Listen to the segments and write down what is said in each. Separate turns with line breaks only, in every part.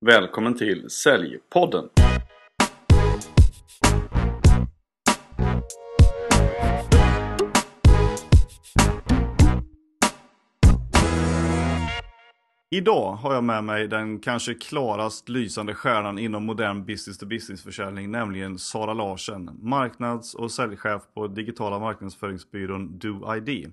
Välkommen till Säljpodden! Idag har jag med mig den kanske klarast lysande stjärnan inom modern business-to-business-försäljning, nämligen Sara Larsen, marknads och säljchef på digitala marknadsföringsbyrån DoID.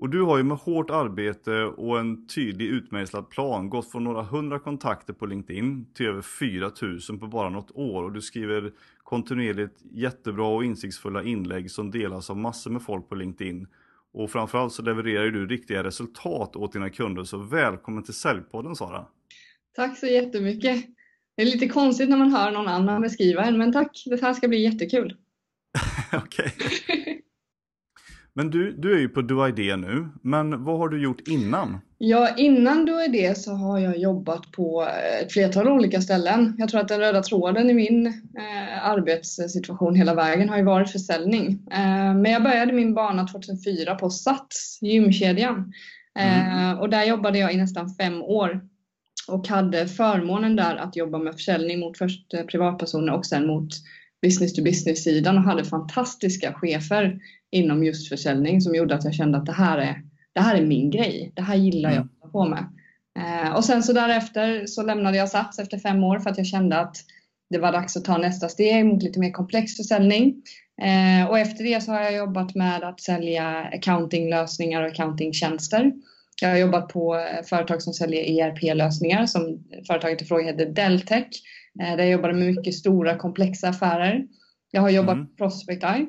Och du har ju med hårt arbete och en tydlig utmejslad plan gått från några hundra kontakter på LinkedIn till över 4000 på bara något år och du skriver kontinuerligt jättebra och insiktsfulla inlägg som delas av massor med folk på LinkedIn. Och framförallt så levererar du riktiga resultat åt dina kunder, så välkommen till Säljpodden Sara!
Tack så jättemycket! Det är lite konstigt när man hör någon annan beskriva en, men tack! Det här ska bli jättekul!
Okej. Men du, du är ju på DoID nu, men vad har du gjort innan?
Ja, innan DoID så har jag jobbat på ett flertal olika ställen. Jag tror att den röda tråden i min eh, arbetssituation hela vägen har ju varit försäljning. Eh, men jag började min bana 2004 på Sats, gymkedjan. Eh, mm. Och där jobbade jag i nästan fem år och hade förmånen där att jobba med försäljning mot först privatpersoner och sen mot business to business sidan och hade fantastiska chefer inom just försäljning som gjorde att jag kände att det här är, det här är min grej. Det här gillar jag mm. att på med. Eh, och sen så därefter så lämnade jag Sats efter fem år för att jag kände att det var dags att ta nästa steg mot lite mer komplex försäljning. Eh, och efter det så har jag jobbat med att sälja accountinglösningar och accountingtjänster. Jag har jobbat på eh, företag som säljer ERP-lösningar som företaget i fråga heter Deltech. Där jag jobbade med mycket stora komplexa affärer. Jag har jobbat mm. på Prospect Eye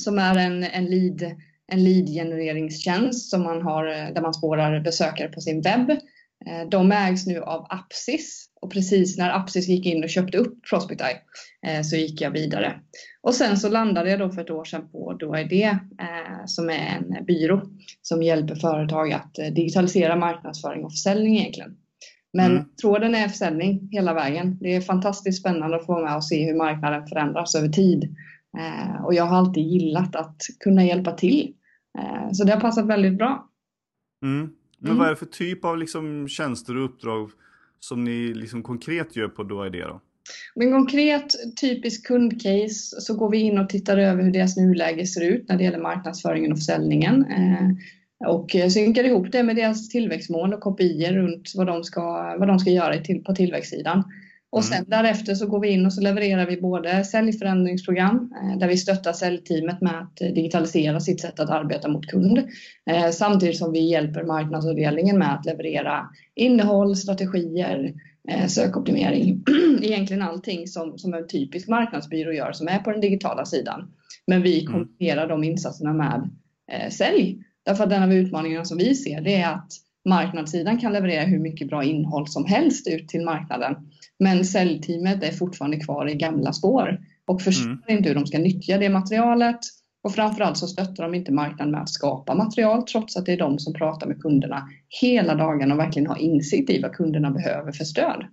som är en, en lead en lead-genereringstjänst som man har, där man spårar besökare på sin webb. Eh, de ägs nu av Apsis och precis när Apsis gick in och köpte upp Prospect Eye eh, så gick jag vidare. Och sen så landade jag då för ett år sedan på DoID eh, som är en byrå som hjälper företag att digitalisera marknadsföring och försäljning egentligen. Men mm. tråden är försäljning hela vägen. Det är fantastiskt spännande att få vara med och se hur marknaden förändras över tid. Eh, och jag har alltid gillat att kunna hjälpa till. Eh, så det har passat väldigt bra.
Mm. Men mm. vad är det för typ av liksom tjänster och uppdrag som ni liksom konkret gör på DoID då?
Men konkret, typisk kundcase, så går vi in och tittar över hur deras nuläge ser ut när det gäller marknadsföringen och försäljningen. Eh, och synkar ihop det med deras tillväxtmål och kopior runt vad de ska, vad de ska göra på tillväxtsidan. Och sen mm. därefter så går vi in och så levererar vi både säljförändringsprogram eh, där vi stöttar säljteamet med att digitalisera sitt sätt att arbeta mot kund. Eh, samtidigt som vi hjälper marknadsavdelningen med att leverera innehåll, strategier, eh, sökoptimering. Egentligen allting som, som en typisk marknadsbyrå gör som är på den digitala sidan. Men vi mm. kombinerar de insatserna med sälj. Därför att en av utmaningarna som vi ser det är att marknadssidan kan leverera hur mycket bra innehåll som helst ut till marknaden. Men säljteamet är fortfarande kvar i gamla spår och förstår mm. inte hur de ska nyttja det materialet. Och framförallt så stöttar de inte marknaden med att skapa material trots att det är de som pratar med kunderna hela dagen och verkligen har insikt i vad kunderna behöver för stöd.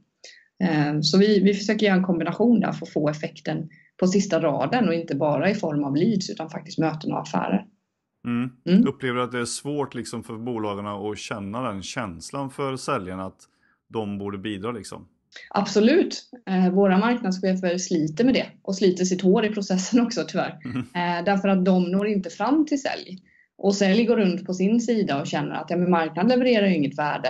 Eh, så vi, vi försöker göra en kombination där för att få effekten på sista raden och inte bara i form av leads utan faktiskt möten och affärer.
Mm. Mm. Upplever du att det är svårt liksom för bolagen att känna den känslan för säljarna att de borde bidra? Liksom?
Absolut. Eh, våra marknadschefer sliter med det och sliter sitt hår i processen också tyvärr. Mm. Eh, därför att de når inte fram till sälj. Och sälj går runt på sin sida och känner att ja, men marknaden levererar ju inget värde.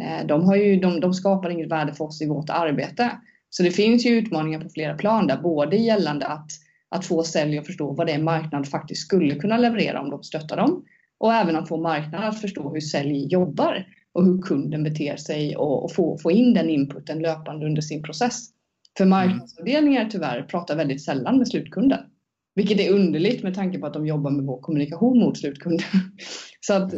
Eh, de, har ju, de, de skapar inget värde för oss i vårt arbete. Så det finns ju utmaningar på flera plan där, både gällande att, att få sälj att förstå vad det är marknad faktiskt skulle kunna leverera om de stöttar dem. Och även att få marknaden att förstå hur sälj jobbar och hur kunden beter sig och, och få, få in den inputen löpande under sin process. För mm. marknadsavdelningar tyvärr pratar väldigt sällan med slutkunden. Vilket är underligt med tanke på att de jobbar med vår kommunikation mot slutkunden. Så att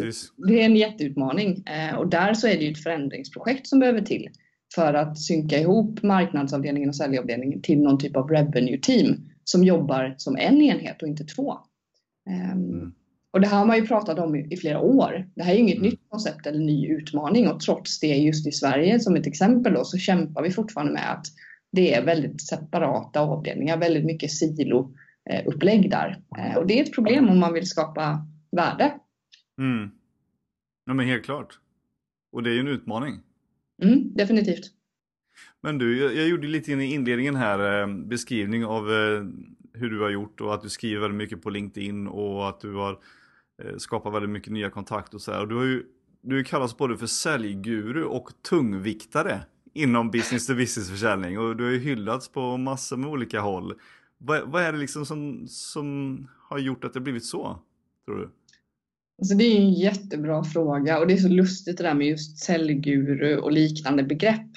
det är en jätteutmaning eh, och där så är det ju ett förändringsprojekt som behöver till för att synka ihop marknadsavdelningen och säljavdelningen till någon typ av revenue team som jobbar som en enhet och inte två. Ehm, mm. Och det här har man ju pratat om i, flera år. Det här är inget mm. nytt koncept eller ny utmaning och trots det just i Sverige som ett exempel då, så kämpar vi fortfarande med att det är väldigt separata avdelningar, väldigt mycket siloupplägg där. Eh, och det är ett problem om man vill skapa värde.
Mm. Ja men helt klart. Och det är ju en utmaning.
Mm, definitivt.
Men du, jag gjorde lite in i inledningen här eh, beskrivning av eh, hur du har gjort och att du skriver väldigt mycket på LinkedIn och att du har eh, skapat väldigt mycket nya kontakter och så här. Och du har ju du kallas både för säljguru och tungviktare inom business to business försäljning och du har ju hyllats på massor med olika håll. Vad, vad är det liksom som, som har gjort att det blivit så, tror du?
Alltså det är en jättebra fråga och det är så lustigt det där med just säljguru och liknande begrepp.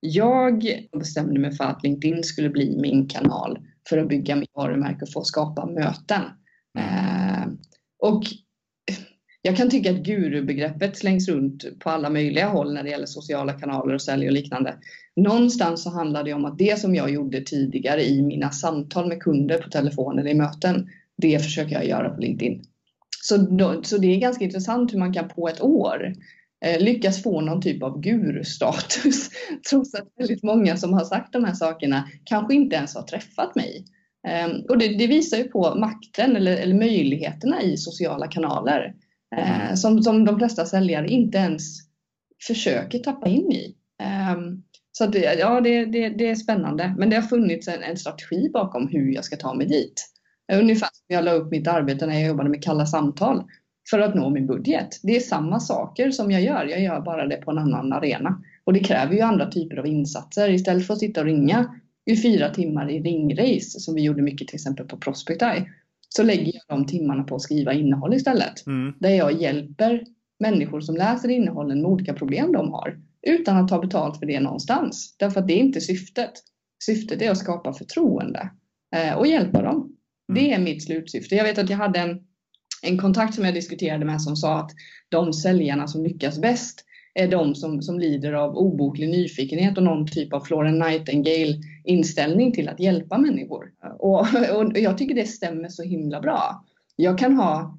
Jag bestämde mig för att LinkedIn skulle bli min kanal för att bygga mitt varumärke och få skapa möten. Eh, och jag kan tycka att gurubegreppet slängs runt på alla möjliga håll när det gäller sociala kanaler och sälj och liknande. Någonstans så handlar det om att det som jag gjorde tidigare i mina samtal med kunder på telefon eller i möten, det försöker jag göra på LinkedIn. Så, då, så det är ganska intressant hur man kan på ett år lyckas få någon typ av gurustatus trots att väldigt många som har sagt de här sakerna kanske inte ens har träffat mig. Eh, och det, det, visar ju på makten eller, eller möjligheterna i sociala kanaler eh, som, som de flesta säljare inte ens försöker tappa in i. Um, så det, ja, det, det, det, är spännande. Men det har funnits en, en, strategi bakom hur jag ska ta mig dit. Ungefär som jag la upp mitt arbete när jag jobbade med kalla samtal för att nå min budget. Det är samma saker som jag gör, jag gör bara det på en annan arena. Och det kräver ju andra typer av insatser. Istället för att sitta och ringa i fyra timmar i ringrace, som vi gjorde mycket till exempel på Prospect Eye, så lägger jag de timmarna på att skriva innehåll istället. Mm. Där jag hjälper människor som läser innehållen med olika problem de har utan att ta betalt för det någonstans. Därför att det är inte syftet. Syftet är att skapa förtroende eh, och hjälpa dem. Mm. Det är mitt slutsyfte. Jag vet att jag hade en, en kontakt som jag diskuterade med som sa att de säljarna som lyckas bäst är de som, som lider av obotlig nyfikenhet och någon typ av Florence Nightingale inställning till att hjälpa människor. Och, och jag tycker det stämmer så himla bra. Jag kan ha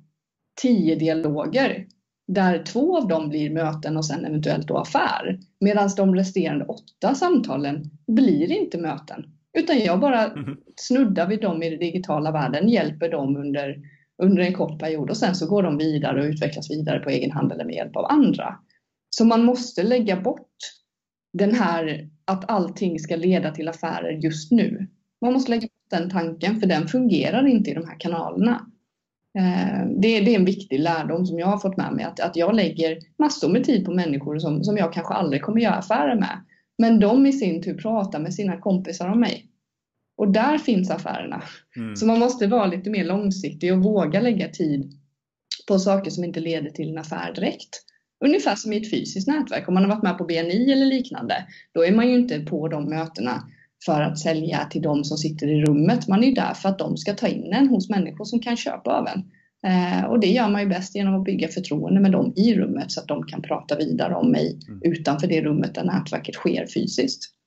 tio dialoger där två av dem blir möten och sen eventuellt då affär. Medan de resterande åtta samtalen blir inte möten. Utan jag bara mm. snuddar vid dem i den digitala världen, hjälper dem under, under en kort period och sen så går de vidare och utvecklas vidare på egen hand eller med hjälp av andra. Så man måste lägga bort den här att allting ska leda till affärer just nu. Man måste lägga bort den tanken för den fungerar inte i de här kanalerna. Eh, det, det, är en viktig lärdom som jag har fått med mig att, att jag lägger massor med tid på människor som, som jag kanske aldrig kommer göra affärer med. Men de i sin tur pratar med sina kompisar om mig. Och där finns affärerna. Mm. Så man måste vara lite mer långsiktig och våga lägga tid på saker som inte leder till en affär direkt. Ungefär som i ett fysiskt nätverk. Om man har varit med på BNI eller liknande, då är man ju inte på de mötena för att sälja till de som sitter i rummet. Man är ju där för att de ska ta in en hos människor som kan köpa av en. Eh, och det gör man ju bäst genom att bygga förtroende med dem i rummet så att de kan prata vidare om mig mm. utanför det rummet där nätverket sker fysiskt.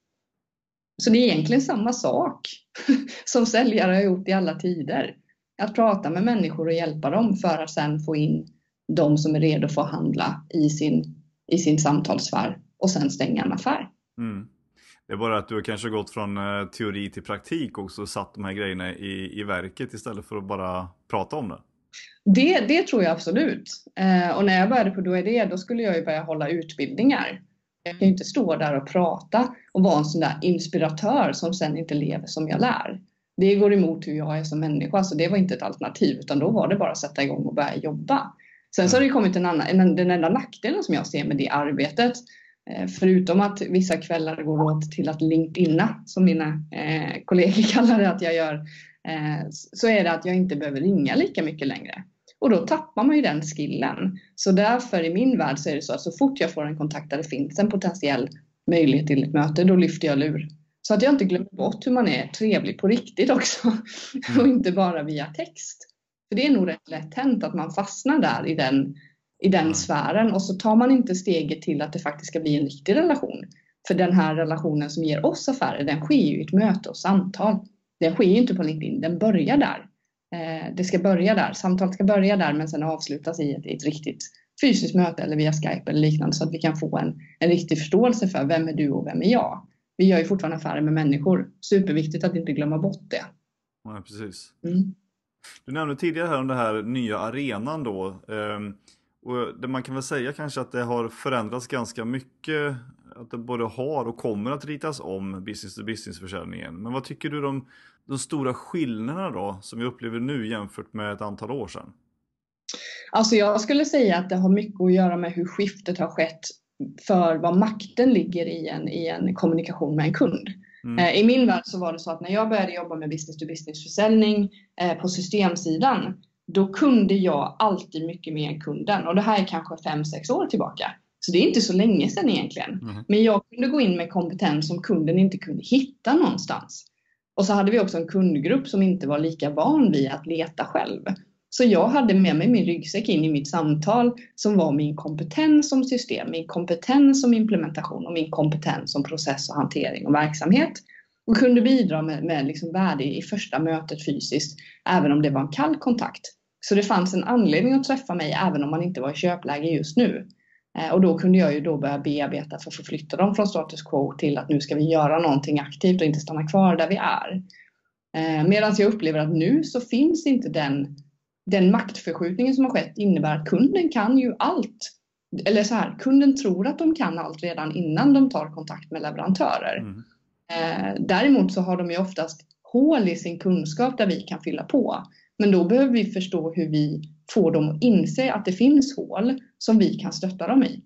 Så det är egentligen samma sak som säljare har gjort i alla tider. Att prata med människor och hjälpa dem för att sedan få in de som är redo för att handla i sin, i sin samtalssfär och sen stänga en affär. Mm.
Det är bara att du har kanske gått från eh, teori till praktik också och satt de här grejerna i, i verket istället för att bara prata om det.
Det, det tror jag absolut. Eh, och när jag började på det, då skulle jag ju börja hålla utbildningar. Jag kan ju inte stå där och prata och vara en sån där inspiratör som sen inte lever som jag lär. Det går emot hur jag är som människa, så det var inte ett alternativ utan då var det bara att sätta igång och börja jobba. Sen så har det kommit en annan, den enda nackdelen som jag ser med det arbetet, eh, förutom att vissa kvällar går åt till att LinkedIna, som mina eh, kollegor kallar det att jag gör, eh, så är det att jag inte behöver ringa lika mycket längre. Och då tappar man ju den skillen. Så därför i min värld så är det så att så fort jag får en kontakt där det finns en potentiell möjlighet till ett möte, då lyfter jag lur. Så att jag inte glömmer bort hur man är trevlig på riktigt också. Mm. och inte bara via text. För det är nog rätt lätt hänt att man fastnar där i den, i den mm. sfären och så tar man inte steget till att det faktiskt ska bli en riktig relation. För den här relationen som ger oss affärer, den sker ju i ett möte och samtal. Den sker ju inte på LinkedIn, den börjar där. Eh, det ska börja där, samtalet ska börja där men sen avslutas i ett, ett riktigt fysiskt möte eller via Skype eller liknande så att vi kan få en, en riktig förståelse för vem är du och vem är jag. Vi gör ju fortfarande affärer med människor. Superviktigt att inte glömma bort det.
Ja, precis. Mm. Du nämnde tidigare här om den här nya arenan då. Ehm, Och det man kan väl säga kanske att det har förändrats ganska mycket. Att det både har och kommer att ritas om business to business försäljningen. Men vad tycker du de, de stora skillnaderna då som vi upplever nu jämfört med ett antal år sedan?
Alltså jag skulle säga att det har mycket att göra med hur skiftet har skett för vad makten ligger i en, i en kommunikation med en kund. Mm. Eh, I min värld så var det så att när jag började jobba med business to business försäljning eh, på systemsidan, då kunde jag alltid mycket mer än kunden. Och det här är kanske 5-6 år tillbaka. Så det är inte så länge sedan egentligen. Mm. Men jag kunde gå in med kompetens som kunden inte kunde hitta någonstans. Och så hade vi också en kundgrupp som inte var lika van vid att leta själv. Så jag hade med mig min ryggsäck in i mitt samtal som var min kompetens som system, min kompetens som implementation och min kompetens som process och hantering och verksamhet. Och kunde bidra med, med liksom värde i första mötet fysiskt, även om det var en kall kontakt. Så det fanns en anledning att träffa mig även om man inte var i köpläge just nu. Eh, och då kunde jag ju då börja bearbeta för att förflytta dem från status quo till att nu ska vi göra någonting aktivt och inte stanna kvar där vi är. Eh, Medan jag upplever att nu så finns inte den den maktförskjutningen som har skett innebär att kunden kan ju allt. Eller så här, kunden tror att de kan allt redan innan de tar kontakt med leverantörer. Mm. Eh, däremot så har de ju oftast hål i sin kunskap där vi kan fylla på. Men då behöver vi förstå hur vi får dem att inse att det finns hål som vi kan stötta dem i.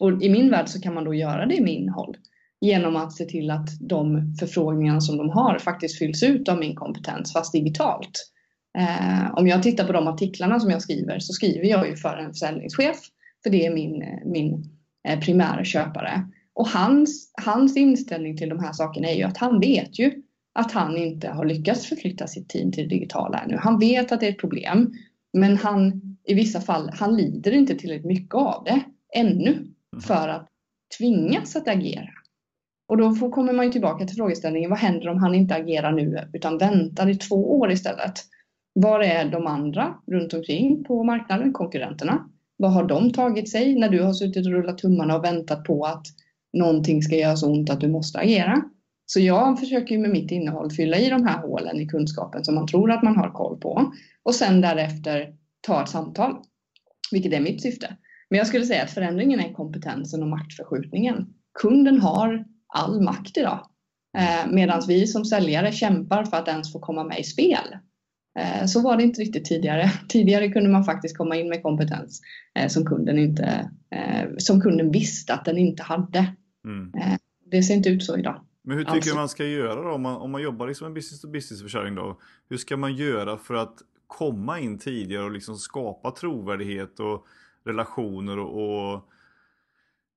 Och i min värld så kan man då göra det med innehåll genom att se till att de förfrågningar som de har faktiskt fylls ut av min kompetens fast digitalt. Eh, om jag tittar på de artiklarna som jag skriver så skriver jag ju för en försäljningschef, för det är min, min eh, primära köpare. Och hans, hans inställning till de här sakerna är ju att han vet ju att han inte har lyckats förflytta sitt team till det digitala ännu. Han vet att det är ett problem, men han i vissa fall, han lider inte tillräckligt mycket av det ännu mm. för att tvingas att agera. Och då får, kommer man ju tillbaka till frågeställningen, vad händer om han inte agerar nu utan väntar i två år istället? Var är de andra runt omkring på marknaden, konkurrenterna? Vad har de tagit sig när du har suttit och rullat tummarna och väntat på att någonting ska göra så ont att du måste agera? Så jag försöker med mitt innehåll fylla i de här hålen i kunskapen som man tror att man har koll på och sen därefter ta ett samtal, vilket är mitt syfte. Men jag skulle säga att förändringen är kompetensen och maktförskjutningen. Kunden har all makt idag, eh, medan vi som säljare kämpar för att ens få komma med i spel. Eh, så var det inte riktigt tidigare. Tidigare kunde man faktiskt komma in med kompetens eh, som kunden, inte, eh, som kunden visste att den inte hade. Mm. Det ser inte ut så idag.
Men hur tycker alltså. du man ska göra då om man, om man jobbar liksom med business to business försäljning då? Hur ska man göra för att komma in tidigare och liksom skapa trovärdighet och relationer och, och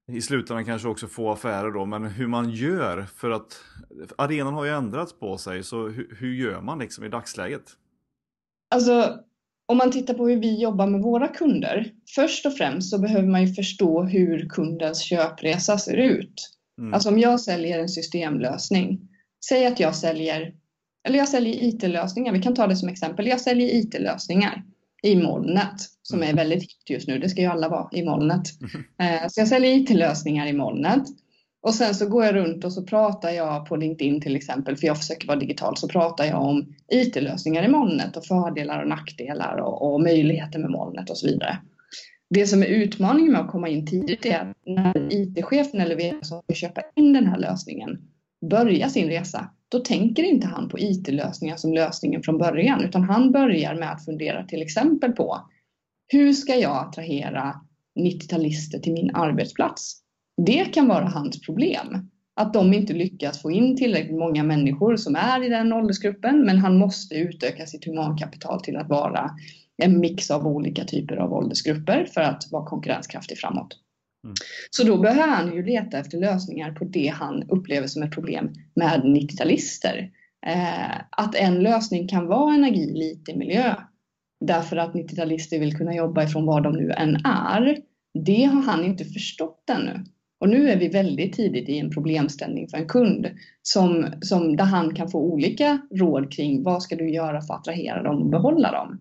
i slutändan kanske också få affärer då, men hur man gör för att arenan har ju ändrats på sig, så hur, hur gör man liksom i dagsläget?
Alltså, om man tittar på hur vi jobbar med våra kunder. Först och främst så behöver man ju förstå hur kundens köpresa ser ut. Mm. Alltså om jag säljer en systemlösning. Säg att jag säljer, eller jag säljer IT-lösningar. Vi kan ta det som exempel. Jag säljer IT-lösningar i molnet som är mm. väldigt hippt just nu. Det ska ju alla vara i molnet. Mm. Så jag säljer IT-lösningar i molnet. Och sen så går jag runt och så pratar jag på LinkedIn till exempel, för jag försöker vara digital, så pratar jag om IT-lösningar i molnet och fördelar och nackdelar och, och möjligheter med molnet och så vidare. Det som är utmaningen med att komma in tidigt är att när IT-chefen eller vd som ska köpa in den här lösningen börjar sin resa, då tänker inte han på IT-lösningar som lösningen från början, utan han börjar med att fundera till exempel på hur ska jag attrahera 90-talister till min arbetsplats? Det kan vara hans problem. Att de inte lyckas få in tillräckligt många människor som är i den åldersgruppen, men han måste utöka sitt humankapital till att vara en mix av olika typer av åldersgrupper för att vara konkurrenskraftig framåt. Mm. Så då behöver han ju leta efter lösningar på det han upplever som ett problem med 90-talister. Eh, att en lösning kan vara en agil IT-miljö därför att 90-talister vill kunna jobba ifrån var de nu än är. Det har han inte förstått ännu. Och nu är vi väldigt tidigt i en problemställning för en kund som, som, där han kan få olika råd kring vad ska du göra för att attrahera dem och behålla dem.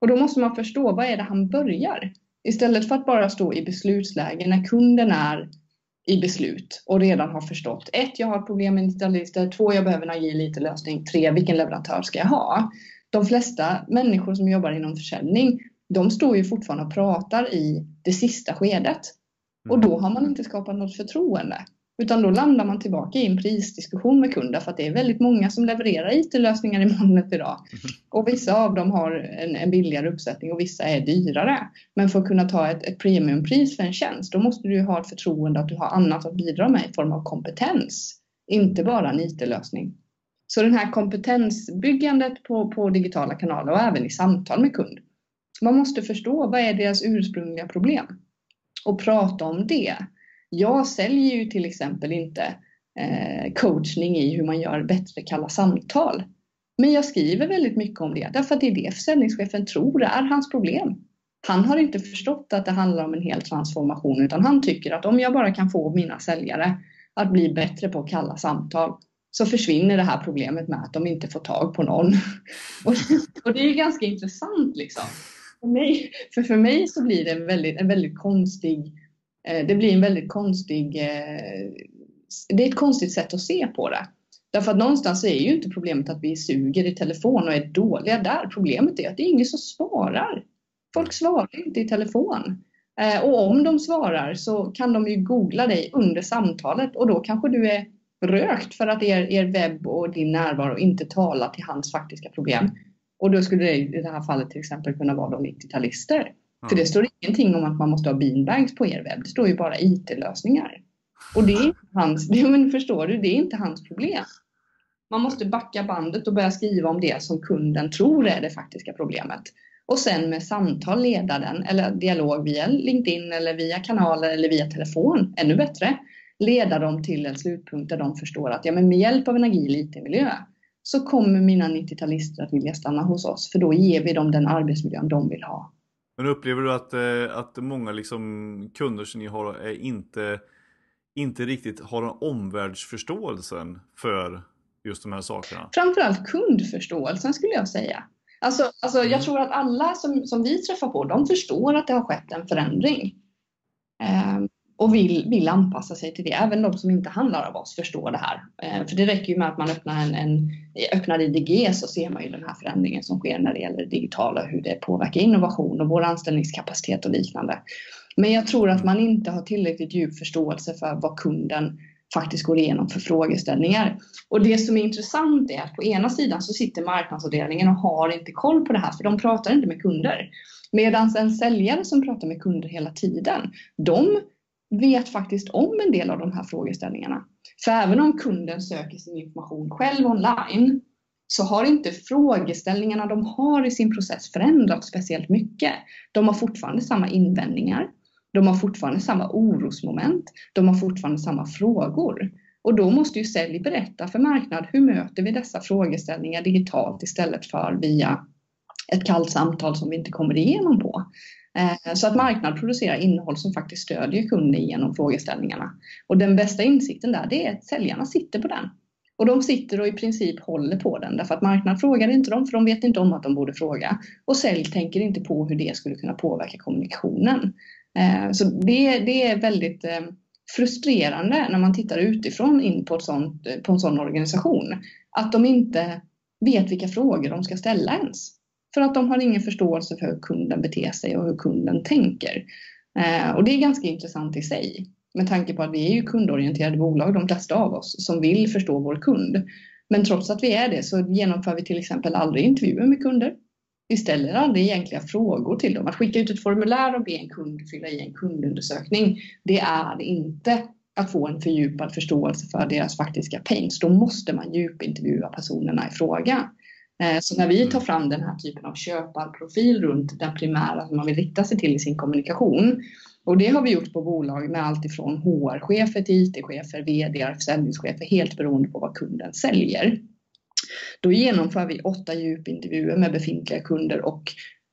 Och då måste man förstå vad är det han börjar? Istället för att bara stå i beslutsläge när kunden är i beslut och redan har förstått. Ett, jag har problem med digitalister. Två, jag behöver en agil IT-lösning. Tre, vilken leverantör ska jag ha? De flesta människor som jobbar inom försäljning de står ju fortfarande och pratar i det sista skedet. Och då har man inte skapat något förtroende. Utan då landar man tillbaka i en prisdiskussion med kunder för att det är väldigt många som levererar IT-lösningar i molnet idag. Och vissa av dem har en, en, billigare uppsättning och vissa är dyrare. Men för att kunna ta ett, ett premiumpris för en tjänst, då måste du ha ett förtroende att du har annat att bidra med i form av kompetens. Inte bara en IT-lösning. Så det här kompetensbyggandet på, på digitala kanaler och även i samtal med kund. Man måste förstå vad är deras ursprungliga problem och prata om det. Jag säljer ju till exempel inte eh, coachning i hur man gör bättre kalla samtal. Men jag skriver väldigt mycket om det därför att det är det försäljningschefen tror är hans problem. Han har inte förstått att det handlar om en hel transformation utan han tycker att om jag bara kan få mina säljare att bli bättre på kalla samtal så försvinner det här problemet med att de inte får tag på någon. Och, det är ju ganska intressant liksom. För mig, för, för mig så blir det en väldigt, en väldigt konstig Eh, det blir en väldigt konstig, eh, det är ett konstigt sätt att se på det. Därför att någonstans är ju inte problemet att vi suger i telefon och är dåliga där. Problemet är att det är ingen som svarar. Folk svarar inte i telefon. Eh, och om de svarar så kan de ju googla dig under samtalet och då kanske du är rökt för att er, er webb och din närvaro inte talar till hans faktiska problem. Och då skulle det i det här fallet till exempel kunna vara de 90-talister. För det står ingenting om att man måste ha beanbags på er webb. Det står ju bara IT-lösningar. Och det är inte hans, det, men förstår du, det är inte hans problem. Man måste backa bandet och börja skriva om det som kunden tror är det faktiska problemet. Och sen med samtal leda den, eller dialog via LinkedIn eller via kanaler eller via telefon, ännu bättre, leda dem till en slutpunkt där de förstår att ja, men med hjälp av en agil IT-miljö så kommer mina 90-talister att vilja stanna hos oss, för då ger vi dem den arbetsmiljön de vill ha.
Men upplever du att, eh, att många liksom kunder som ni har är inte, inte riktigt har en omvärldsförståelsen för just de här sakerna?
Framförallt kundförståelsen skulle jag säga. Alltså, alltså mm. jag tror att alla som, som vi träffar på, de förstår att det har skett en förändring. Um, och vill, vill anpassa sig till det. Även de som inte handlar av oss förstår det här. Eh, för det räcker ju med att man öppnar, en, en, öppnar IDG så ser man ju den här förändringen som sker när det gäller det digitala och hur det påverkar innovation och vår anställningskapacitet och liknande. Men jag tror att man inte har tillräckligt djup förståelse för vad kunden faktiskt går igenom för frågeställningar. Och det som är intressant är att på ena sidan så sitter marknadsavdelningen och har inte koll på det här för de pratar inte med kunder. Medan en säljare som pratar med kunder hela tiden, de vet faktiskt om en del av de här frågeställningarna. För även om kunden söker sin information själv online så har inte frågeställningarna de har i sin process förändrats speciellt mycket. De har fortfarande samma invändningar. De har fortfarande samma orosmoment. De har fortfarande samma frågor. Och då måste ju sälj berätta för marknad hur möter vi dessa frågeställningar digitalt istället för via ett kallt samtal som vi inte kommer igenom på. Eh, så att marknad producerar innehåll som faktiskt stödjer kunden genom frågeställningarna. Och den bästa insikten där, det är att säljarna sitter på den. Och de sitter och i princip håller på den därför att marknad frågar inte dem för de vet inte om att de borde fråga. Och sälj tänker inte på hur det skulle kunna påverka kommunikationen. Eh, så det, det är väldigt eh, frustrerande när man tittar utifrån in på, ett sånt, på en sån organisation. Att de inte vet vilka frågor de ska ställa ens. För att de har ingen förståelse för hur kunden beter sig och hur kunden tänker. Eh, och det är ganska intressant i sig. Med tanke på att vi är ju kundorienterade bolag, de flesta av oss, som vill förstå vår kund. Men trots att vi är det så genomför vi till exempel aldrig intervjuer med kunder. Vi ställer aldrig egentliga frågor till dem. Att skicka ut ett formulär och be en kund fylla i en kundundersökning, det är inte att få en fördjupad förståelse för deras faktiska pains. Då måste man djupintervjua personerna i fråga. Eh, så när vi tar mm. fram den här typen av köparprofil runt den primära som man vill rikta sig till i sin kommunikation. Och det har vi gjort på bolag med allt ifrån HR-chefer till IT-chefer, VD, försäljningschefer, helt beroende på vad kunden säljer. Då genomför vi åtta djupintervjuer med befintliga kunder och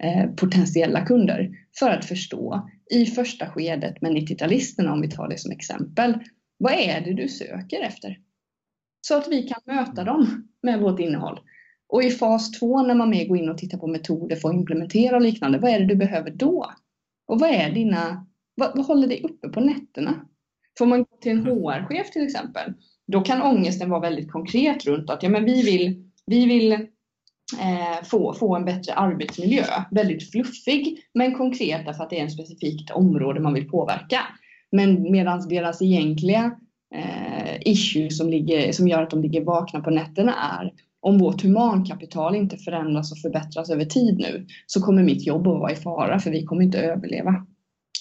eh, potentiella kunder för att förstå i första skedet med 90-talisterna, om vi tar det som exempel, vad är det du söker efter? Så att vi kan möta dem med vårt innehåll. Och i fas två när man mer går in och tittar på metoder för att implementera och liknande, vad är det du behöver då? Och vad är dina, vad, vad håller dig uppe på nätterna? Får man gå till en HR-chef till exempel, då kan ångesten vara väldigt konkret runt att ja, men vi vill, vi vill eh, få, få en bättre arbetsmiljö. Väldigt fluffig men konkret därför att det är en specifikt område man vill påverka. Men medan deras egentliga eh, issue som, ligger, som gör att de ligger vakna på nätterna är om vårt humankapital inte förändras och förbättras över tid nu så kommer mitt jobb att vara i fara för vi kommer inte överleva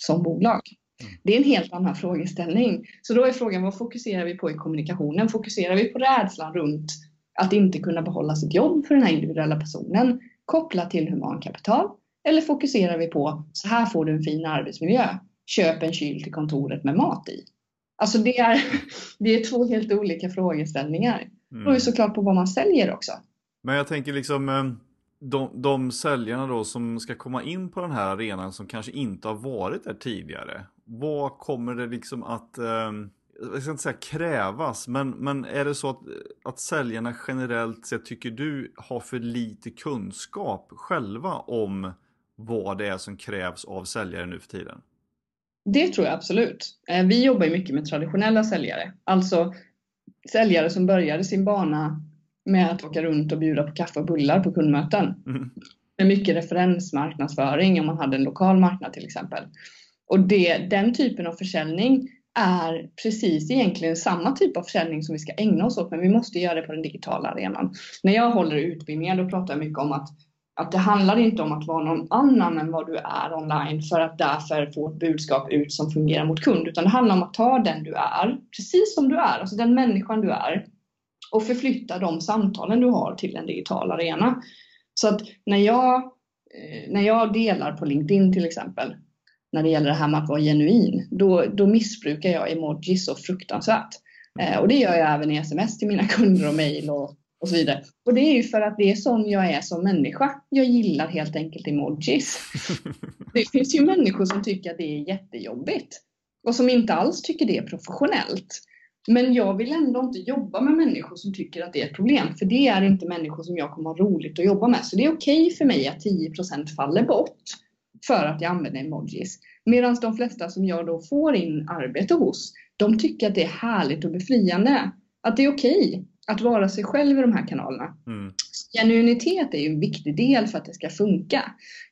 som bolag. Mm. Det är en helt annan frågeställning. Så då är frågan vad fokuserar vi på i kommunikationen? Fokuserar vi på rädslan runt att inte kunna behålla sitt jobb för den här individuella personen kopplat till humankapital? Eller fokuserar vi på så här får du en fin arbetsmiljö. Köp en kyl till kontoret med mat i. Alltså det är, det är två helt olika frågeställningar. Mm. Det beror ju såklart på vad man säljer också.
Men jag tänker liksom eh, de, de säljarna då som ska komma in på den här arenan som kanske inte har varit där tidigare. Vad kommer det liksom att eh, jag ska inte säga krävas, men, men är det så att, att säljarna generellt sett tycker du har för lite kunskap själva om vad det är som krävs av säljare nu för tiden?
Det tror jag absolut. Eh, vi jobbar mycket med traditionella säljare, alltså säljare som började sin bana med att åka runt och bjuda på kaffe och bullar på kundmöten. Mm. Med mycket referensmarknadsföring om man hade en lokal marknad till exempel. Och det, den typen av försäljning är precis egentligen samma typ av försäljning som vi ska ägna oss åt, men vi måste göra det på den digitala arenan. När jag håller utbildningar då pratar jag mycket om att, att det handlar inte om att vara någon annan än vad du är online för att därför få ett budskap ut som fungerar mot kund, utan det handlar om att ta den du är, precis som du är, alltså den människan du är, och förflytta de samtalen du har till en digital arena. Så att när jag, eh, när jag delar på LinkedIn till exempel, när det gäller det här med att vara genuin, då, då missbrukar jag emojis så fruktansvärt. Eh, och det gör jag även i sms till mina kunder och mejl och, och så vidare. Och det är ju för att det är sån jag är som människa. Jag gillar helt enkelt emojis. Det finns ju människor som tycker att det är jättejobbigt och som inte alls tycker det är professionellt. Men jag vill ändå inte jobba med människor som tycker att det är ett problem, för det är inte människor som jag kommer ha roligt att jobba med. Så det är okej okay för mig att 10% faller bort för att jag använder emojis. Medan de flesta som jag då får in arbete hos, de tycker att det är härligt och befriande. Att det är okej okay att vara sig själv i de här kanalerna. Mm. Genuinitet är ju en viktig del för att det ska funka.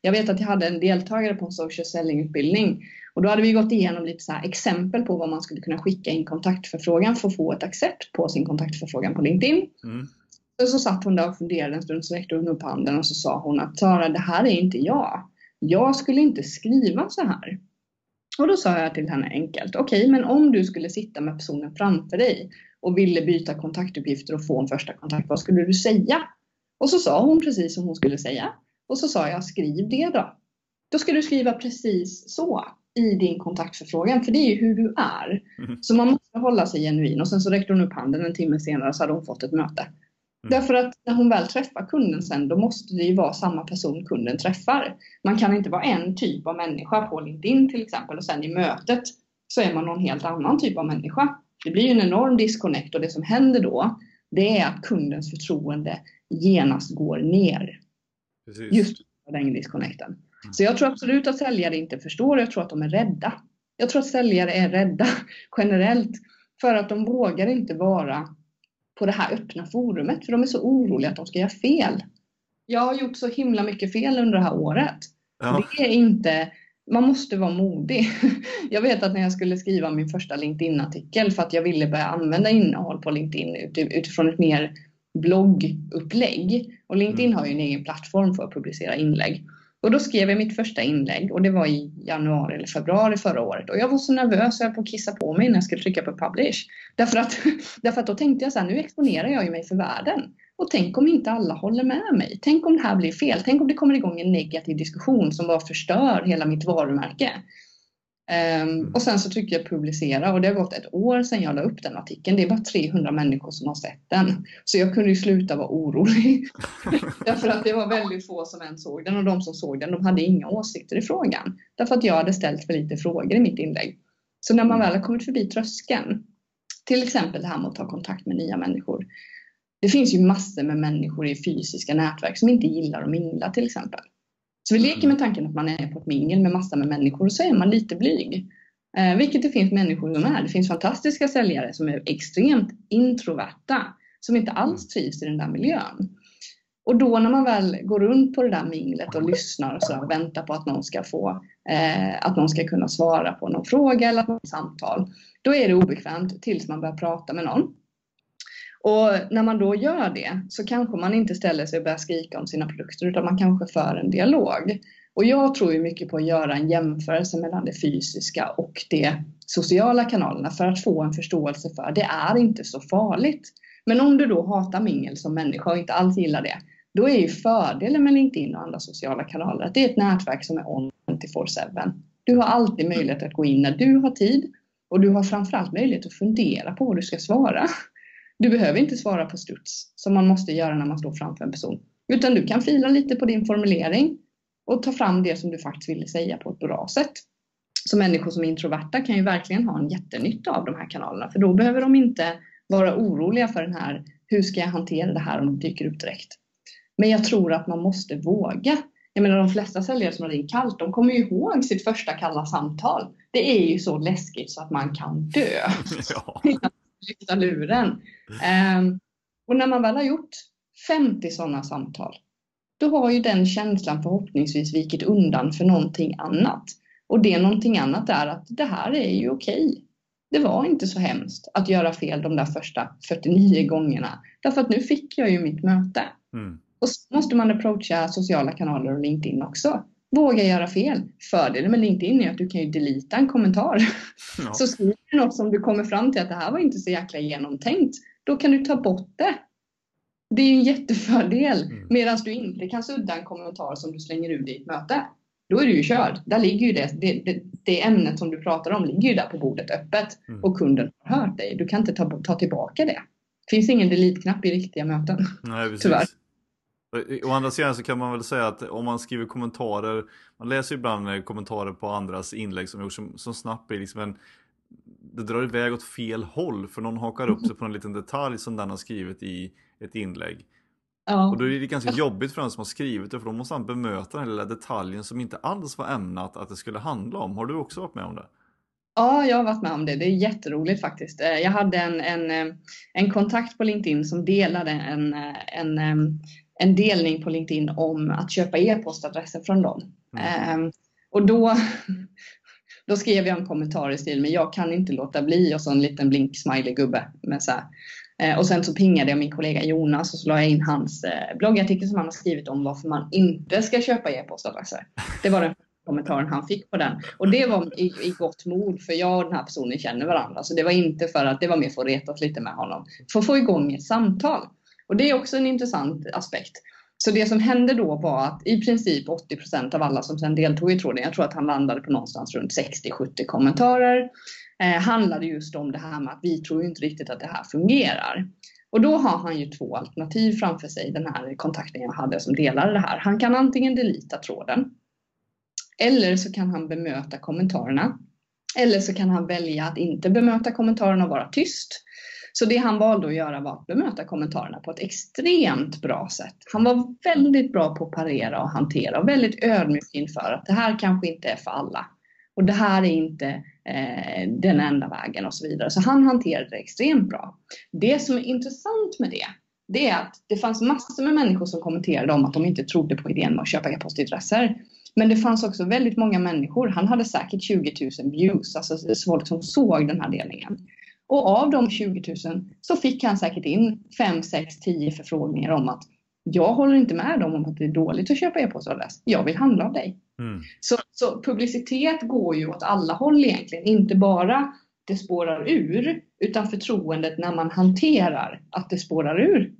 Jag vet att jag hade en deltagare på en social selling-utbildning och då hade vi gått igenom lite så exempel på vad man skulle kunna skicka in kontaktförfrågan för att få ett accept på sin kontaktförfrågan på LinkedIn. Mm. Och så satt hon där och funderade en stund, så räckte hon upp handen och så sa hon att Sara, det här är inte jag. Jag skulle inte skriva så här. Och då sa jag till henne enkelt, okej, okay, men om du skulle sitta med personen framför dig och ville byta kontaktuppgifter och få en första kontakt, vad skulle du säga? Och så sa hon precis som hon skulle säga. Och så sa jag, skriv det då. Då ska du skriva precis så i din kontaktförfrågan, för det är ju hur du är. Mm. Så man måste hålla sig genuin. Och sen så räckte hon upp handen en timme senare så hade hon fått ett möte. Mm. Därför att när hon väl träffar kunden sen, då måste det ju vara samma person kunden träffar. Man kan inte vara en typ av människa på LinkedIn till exempel och sen i mötet så är man någon helt annan typ av människa. Det blir en enorm disconnect och det som händer då, det är att kundens förtroende genast går ner. Precis. Just den disconnecten. Mm. Så jag tror absolut att säljare inte förstår, jag tror att de är rädda. Jag tror att säljare är rädda generellt för att de vågar inte vara på det här öppna forumet för de är så oroliga att de ska göra fel. Jag har gjort så himla mycket fel under det här året. Ja. Det är inte, man måste vara modig. Jag vet att när jag skulle skriva min första LinkedIn-artikel för att jag ville börja använda innehåll på LinkedIn utifrån ett mer bloggupplägg. Och LinkedIn mm. har ju en egen plattform för att publicera inlägg. Och då skrev jag mitt första inlägg och det var i januari eller februari förra året. Och jag var så nervös, jag höll på att kissa på mig när jag skulle trycka på publish. Därför att, därför att då tänkte jag så här, nu exponerar jag ju mig för världen. Och tänk om inte alla håller med mig? Tänk om det här blir fel? Tänk om det kommer igång en negativ diskussion som bara förstör hela mitt varumärke? Um, och sen så tryckte jag publicera och det har gått ett år sedan jag la upp den artikeln. Det är bara 300 människor som har sett den. Så jag kunde ju sluta vara orolig. Därför att det var väldigt få som än såg den och de som såg den de hade inga åsikter i frågan. Därför att jag hade ställt för lite frågor i mitt inlägg. Så när man väl har kommit förbi tröskeln, till exempel det här med att ta kontakt med nya människor. Det finns ju massor med människor i fysiska nätverk som inte gillar att mingla till exempel. Så vi leker med tanken att man är på ett mingel med massor med människor och så är man lite blyg. Eh, vilket det finns människor som är. Det finns fantastiska säljare som är extremt introverta, som inte alls trivs i den där miljön. Och då när man väl går runt på det där minglet och lyssnar och, så och väntar på att någon ska få, eh, att någon ska kunna svara på någon fråga eller något samtal, då är det obekvämt tills man börjar prata med någon. Och när man då gör det så kanske man inte ställer sig och börjar skrika om sina produkter utan man kanske för en dialog. Och jag tror ju mycket på att göra en jämförelse mellan det fysiska och de sociala kanalerna för att få en förståelse för att det är inte så farligt. Men om du då hatar mingel som människa och inte alls gillar det, då är ju fördelen med LinkedIn och andra sociala kanaler att det är ett nätverk som är on 24-7. Du har alltid möjlighet att gå in när du har tid och du har framförallt möjlighet att fundera på vad du ska svara. Du behöver inte svara på studs som man måste göra när man står framför en person, utan du kan fila lite på din formulering och ta fram det som du faktiskt ville säga på ett bra sätt. Så människor som är introverta kan ju verkligen ha en jättenytta av de här kanalerna, för då behöver de inte vara oroliga för den här, hur ska jag hantera det här om det dyker upp direkt? Men jag tror att man måste våga. Jag menar de flesta säljare som har ringt kallt, de kommer ju ihåg sitt första kalla samtal. Det är ju så läskigt så att man kan dö. Ja. Lyfta luren. Um, och när man väl har gjort 50 sådana samtal, då har ju den känslan förhoppningsvis vikit undan för någonting annat. Och det någonting annat är att det här är ju okej. Det var inte så hemskt att göra fel de där första 49 gångerna. Därför att nu fick jag ju mitt möte. Mm. Och så måste man approacha sociala kanaler och LinkedIn också. Våga göra fel. Fördelen med LinkedIn är att du kan ju delita en kommentar. Ja. Så skriver du något som du kommer fram till att det här var inte så jäkla genomtänkt. Då kan du ta bort det. Det är ju en jättefördel. Mm. Medan du inte kan sudda en kommentar som du slänger ut i ett möte. Då är du ju körd. Där ligger ju det, det, det, det ämnet som du pratar om ligger ju där på bordet öppet. Mm. Och kunden har hört dig. Du kan inte ta, ta tillbaka det. Det finns ingen delete-knapp i riktiga möten.
Nej, precis. Tyvärr. Å andra sidan så kan man väl säga att om man skriver kommentarer, man läser ibland kommentarer på andras inlägg som gjorts som, som snabbt blir liksom en det drar iväg åt fel håll för någon hakar upp sig på en liten detalj som den har skrivit i ett inlägg. Ja. Och då är det ganska jobbigt för den som har skrivit det för då måste han bemöta den lilla detaljen som inte alls var ämnat att det skulle handla om. Har du också varit med om det?
Ja, jag har varit med om det. Det är jätteroligt faktiskt. Eh, jag hade en, en, eh, en kontakt på LinkedIn som delade en, eh, en, en delning på LinkedIn om att köpa e-postadresser från dem. Mm. Och då, då skrev jag en kommentar i stil med jag kan inte låta bli och så en liten blink smiley gubbe med så Eh, och sen så pingade jag min kollega Jonas och så la jag in hans eh, bloggartikel som han har skrivit om varför man inte ska köpa e-postadresser. Det var den kommentaren han fick på den. Och det var i, i gott mod för jag och den här personen känner varandra. Så det var inte för att det var mer för att retas lite med honom. För att få igång ett samtal. Och det är också en intressant aspekt. Så det som hände då var att i princip 80% av alla som sedan deltog i tråden, jag tror att han landade på någonstans runt 60-70 kommentarer eh, handlade just om det här med att vi tror inte riktigt att det här fungerar. Och då har han ju två alternativ framför sig, den här kontakten jag hade som delade det här. Han kan antingen delita tråden eller så kan han bemöta kommentarerna. Eller så kan han välja att inte bemöta kommentarerna och vara tyst. Så det han valde att göra var att bemöta kommentarerna på ett extremt bra sätt. Han var väldigt bra på att parera och hantera och väldigt ödmjuk inför att det här kanske inte är för alla. Och det här är inte eh, den enda vägen och så vidare. Så han hanterade det extremt bra. Det som är intressant med det, det är att det fanns massor med människor som kommenterade om att de inte trodde på idén med att köpa e-postadresser. Men det fanns också väldigt många människor, han hade säkert 20 000 views, alltså folk som såg den här delningen. Och av de 20 000 så fick han säkert in 5, 6, 10 förfrågningar om att jag håller inte med dem om att det är dåligt att köpa e-postadress. Jag vill handla av dig. Mm. Så, så, publicitet går ju åt alla håll egentligen. Inte bara det spårar ur, utan förtroendet när man hanterar att det spårar ur.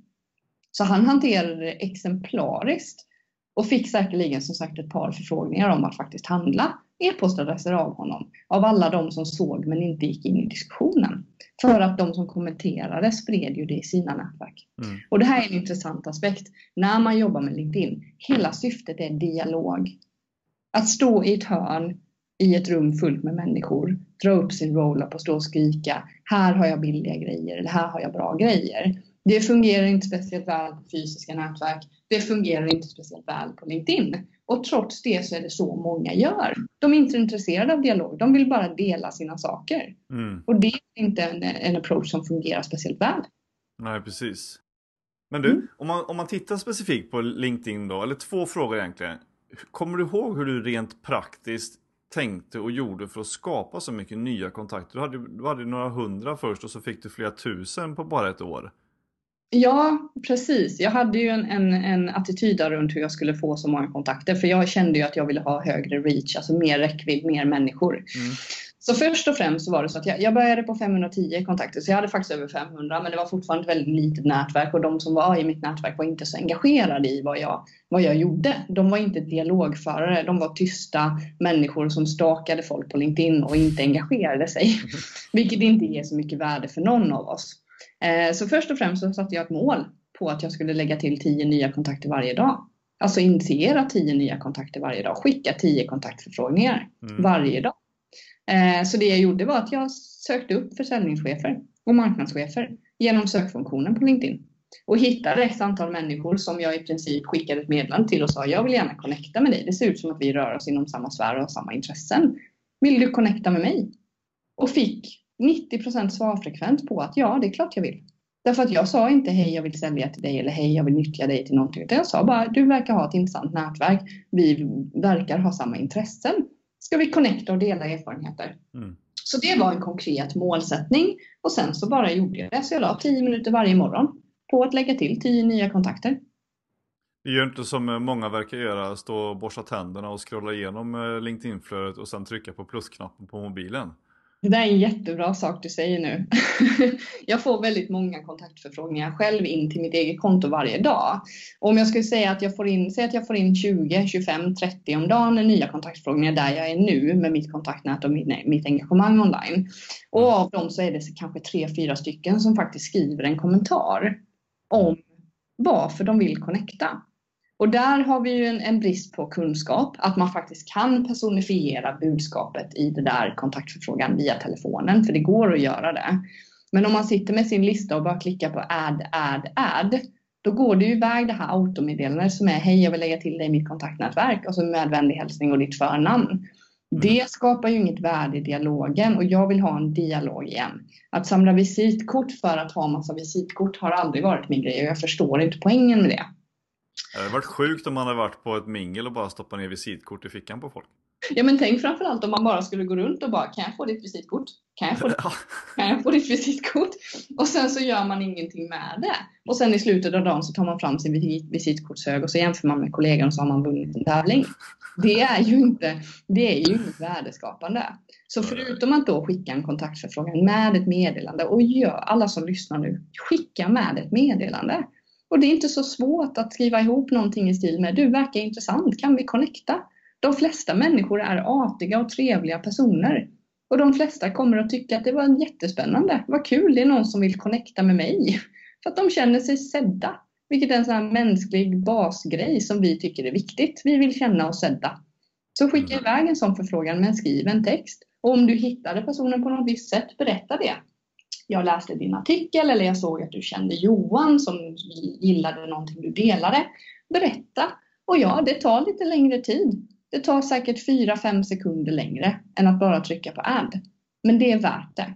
Så han hanterade det exemplariskt och fick säkerligen som sagt ett par förfrågningar om att faktiskt handla e-postadresser av honom. Av alla de som såg men inte gick in i diskussionen. För att de som kommenterade spred ju det i sina nätverk. Mm. Och det här är en intressant aspekt. När man jobbar med LinkedIn, hela syftet är dialog. Att stå i ett hörn i ett rum fullt med människor, dra upp sin roll-up och stå och skrika här har jag billiga grejer eller här har jag bra grejer. Det fungerar inte speciellt väl på fysiska nätverk. Det fungerar inte speciellt väl på LinkedIn. Och trots det så är det så många gör. De är inte intresserade av dialog, de vill bara dela sina saker. Mm. Och det är inte en, en approach som fungerar speciellt väl.
Nej, precis. Men du, mm. om, man, om man tittar specifikt på LinkedIn då, eller två frågor egentligen. Kommer du ihåg hur du rent praktiskt tänkte och gjorde för att skapa så mycket nya kontakter? Du hade, du hade några hundra först och så fick du flera tusen på bara ett år.
Ja, precis. Jag hade ju en, en, en attityd runt hur jag skulle få så många kontakter. För jag kände ju att jag ville ha högre reach, alltså mer räckvidd, mer människor. Mm. Så först och främst så var det så att jag, jag, började på 510 kontakter, så jag hade faktiskt över 500, men det var fortfarande ett väldigt litet nätverk och de som var i mitt nätverk var inte så engagerade i vad jag, vad jag gjorde. De var inte dialogförare, de var tysta människor som stakade folk på LinkedIn och inte engagerade sig. Vilket inte ger så mycket värde för någon av oss. Eh, så först och främst så satte jag ett mål på att jag skulle lägga till 10 nya kontakter varje dag. Alltså initiera 10 nya kontakter varje dag, skicka 10 kontaktförfrågningar mm. varje dag. Eh, så det jag gjorde var att jag sökte upp försäljningschefer och marknadschefer genom sökfunktionen på LinkedIn och hittade ett antal människor som jag i princip skickade ett meddelande till och sa jag vill gärna connecta med dig. Det ser ut som att vi rör oss inom samma sfär och har samma intressen. Vill du connecta med mig? Och fick 90% svarfrekvens på att ja, det är klart jag vill. Därför att jag sa inte hej, jag vill sälja till dig eller hej, jag vill nyttja dig till någonting. Utan jag sa bara, du verkar ha ett intressant nätverk. Vi verkar ha samma intressen. Ska vi connecta och dela erfarenheter? Mm. Så det var en konkret målsättning och sen så bara gjorde jag det. Så jag la 10 minuter varje morgon på att lägga till 10 nya kontakter.
Det gör inte som många verkar göra, stå och borsta tänderna och scrolla igenom eh, LinkedIn-flödet och sen trycka på plusknappen på mobilen.
Det där är en jättebra sak du säger nu. jag får väldigt många kontaktförfrågningar själv in till mitt eget konto varje dag. Och om jag skulle säga att jag får in, säg att jag får in 20, 25, 30 om dagen nya kontaktförfrågningar där jag är nu med mitt kontaktnät och mitt, nej, mitt engagemang online. Och av dem så är det kanske tre, fyra stycken som faktiskt skriver en kommentar om varför de vill connecta. Och där har vi ju en, en, brist på kunskap, att man faktiskt kan personifiera budskapet i det där kontaktförfrågan via telefonen, för det går att göra det. Men om man sitter med sin lista och bara klickar på add, add, add, då går det ju iväg det här automeddelandet som är hej jag vill lägga till dig i mitt kontaktnätverk och så med vänlig hälsning och ditt förnamn. Mm. Det skapar ju inget värde i dialogen och jag vill ha en dialog igen. Att samla visitkort för att ha massa visitkort har aldrig varit min grej och jag förstår inte poängen med det.
Det hade varit sjukt om man hade varit på ett mingel och bara stoppat ner visitkort i fickan på folk.
Ja men tänk framförallt om man bara skulle gå runt och bara kan jag få ditt visitkort? Kan jag få, ditt, kan jag få ditt visitkort? Och sen så gör man ingenting med det. Och sen i slutet av dagen så tar man fram sin visitkortshög och så jämför man med kollegan och så har man vunnit en tävling. Det är ju inte, det är ju inte värdeskapande. Så förutom att då skicka en kontaktförfrågan med ett meddelande och gör alla som lyssnar nu, skicka med ett meddelande. Och det är inte så svårt att skriva ihop någonting i stil med du verkar intressant, kan vi connecta? De flesta människor är artiga och trevliga personer. Och de flesta kommer att tycka att det var jättespännande, vad kul, det är någon som vill connecta med mig. För att de känner sig sedda. Vilket är en sån här mänsklig basgrej som vi tycker är viktigt. Vi vill känna oss sedda. Så skicka mm. iväg en sån förfrågan med en skriven text. Och om du hittade personen på något visst sätt, berätta det jag läste din artikel eller jag såg att du kände Johan som gillade någonting du delade. Berätta! Och ja, det tar lite längre tid. Det tar säkert 4-5 sekunder längre än att bara trycka på add. Men det är värt det.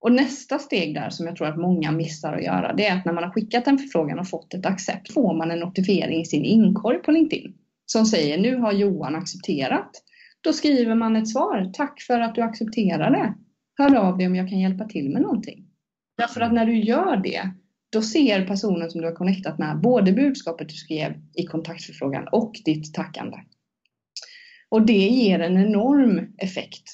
Och nästa steg där som jag tror att många missar att göra, det är att när man har skickat en förfrågan och fått ett accept får man en notifiering i sin inkorg på LinkedIn som säger nu har Johan accepterat. Då skriver man ett svar. Tack för att du accepterade hör av dig om jag kan hjälpa till med någonting. Därför att när du gör det, då ser personen som du har connectat med både budskapet du skrev i kontaktförfrågan och ditt tackande. Och det ger en enorm effekt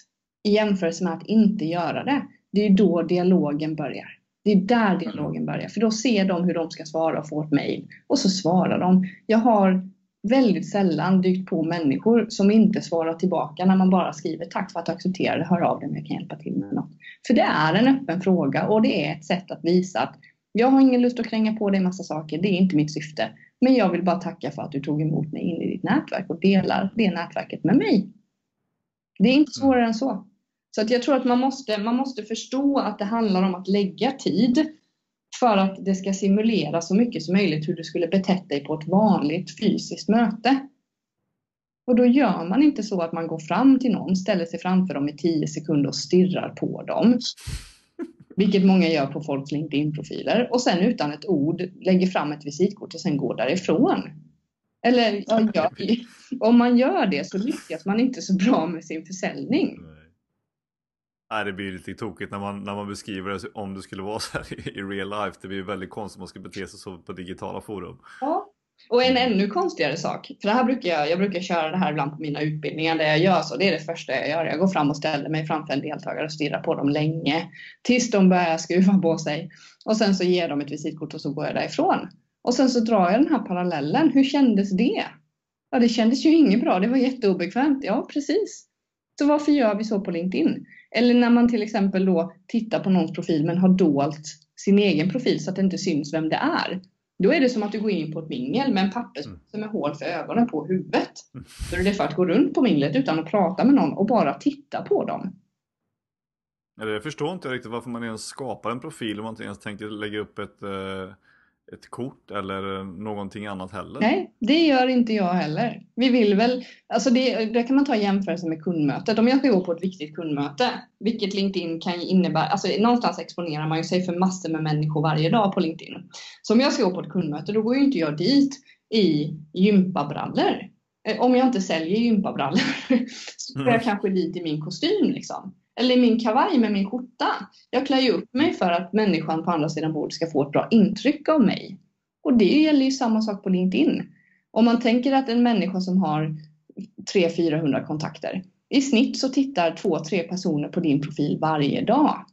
i jämförelse med att inte göra det. Det är då dialogen börjar. Det är där dialogen börjar, för då ser de hur de ska svara och få ett mail och så svarar de. Jag har väldigt sällan dykt på människor som inte svarar tillbaka när man bara skriver tack för att du accepterade, hör av dig om jag kan hjälpa till med något. För det är en öppen fråga och det är ett sätt att visa att jag har ingen lust att kränga på dig massa saker, det är inte mitt syfte. Men jag vill bara tacka för att du tog emot mig in i ditt nätverk och delar det nätverket med mig. Det är inte svårare än så. Så att jag tror att man måste, man måste förstå att det handlar om att lägga tid för att det ska simulera så mycket som möjligt hur du skulle betett dig på ett vanligt fysiskt möte. Och då gör man inte så att man går fram till någon, ställer sig framför dem i 10 sekunder och stirrar på dem. Vilket många gör på folks LinkedIn-profiler och sen utan ett ord lägger fram ett visitkort och sen går därifrån. Eller ja, om man gör det så lyckas man inte så bra med sin försäljning.
Nej, det blir lite tokigt när man, när man beskriver det om det skulle vara så här i, real life. Det blir väldigt konstigt om man ska bete sig så på digitala forum.
Ja, och en ännu konstigare sak, för det här brukar jag, jag brukar köra det här ibland på mina utbildningar där jag gör så, det är det första jag gör. Jag går fram och ställer mig framför en deltagare och stirrar på dem länge tills de börjar skruva på sig. Och sen så ger de ett visitkort och så går jag därifrån. Och sen så drar jag den här parallellen. Hur kändes det? Ja, det kändes ju inget bra. Det var jätteobekvämt. Ja, precis. Så varför gör vi så på LinkedIn? Eller när man till exempel då tittar på någons profil men har dolt sin egen profil så att det inte syns vem det är. Då är det som att du går in på ett mingel med en papperspåse mm. med hål för ögonen på huvudet. Mm. Så det är för att gå runt på minglet utan att prata med någon och bara titta på dem.
Jag förstår inte riktigt varför man ens skapar en profil om man inte ens tänker lägga upp ett eh ett kort eller någonting annat heller.
Nej, det gör inte jag heller. Vi vill väl, alltså det, det kan man ta jämförelse med kundmötet. Om jag ska gå på ett viktigt kundmöte, vilket LinkedIn kan innebära, alltså någonstans exponerar man ju sig för massor med människor varje dag på LinkedIn. Så om jag ska gå på ett kundmöte, då går ju inte jag dit i gympabrallor. Eh, om jag inte säljer gympabrallor så går jag mm. kanske dit i min kostym liksom eller min kavaj med min skjorta. Jag klär ju upp mig för att människan på andra sidan bordet ska få ett bra intryck av mig. Och det gäller ju samma sak på LinkedIn. Om man tänker att en människa som har 300-400 kontakter, i snitt så tittar två, tre personer på din profil varje dag.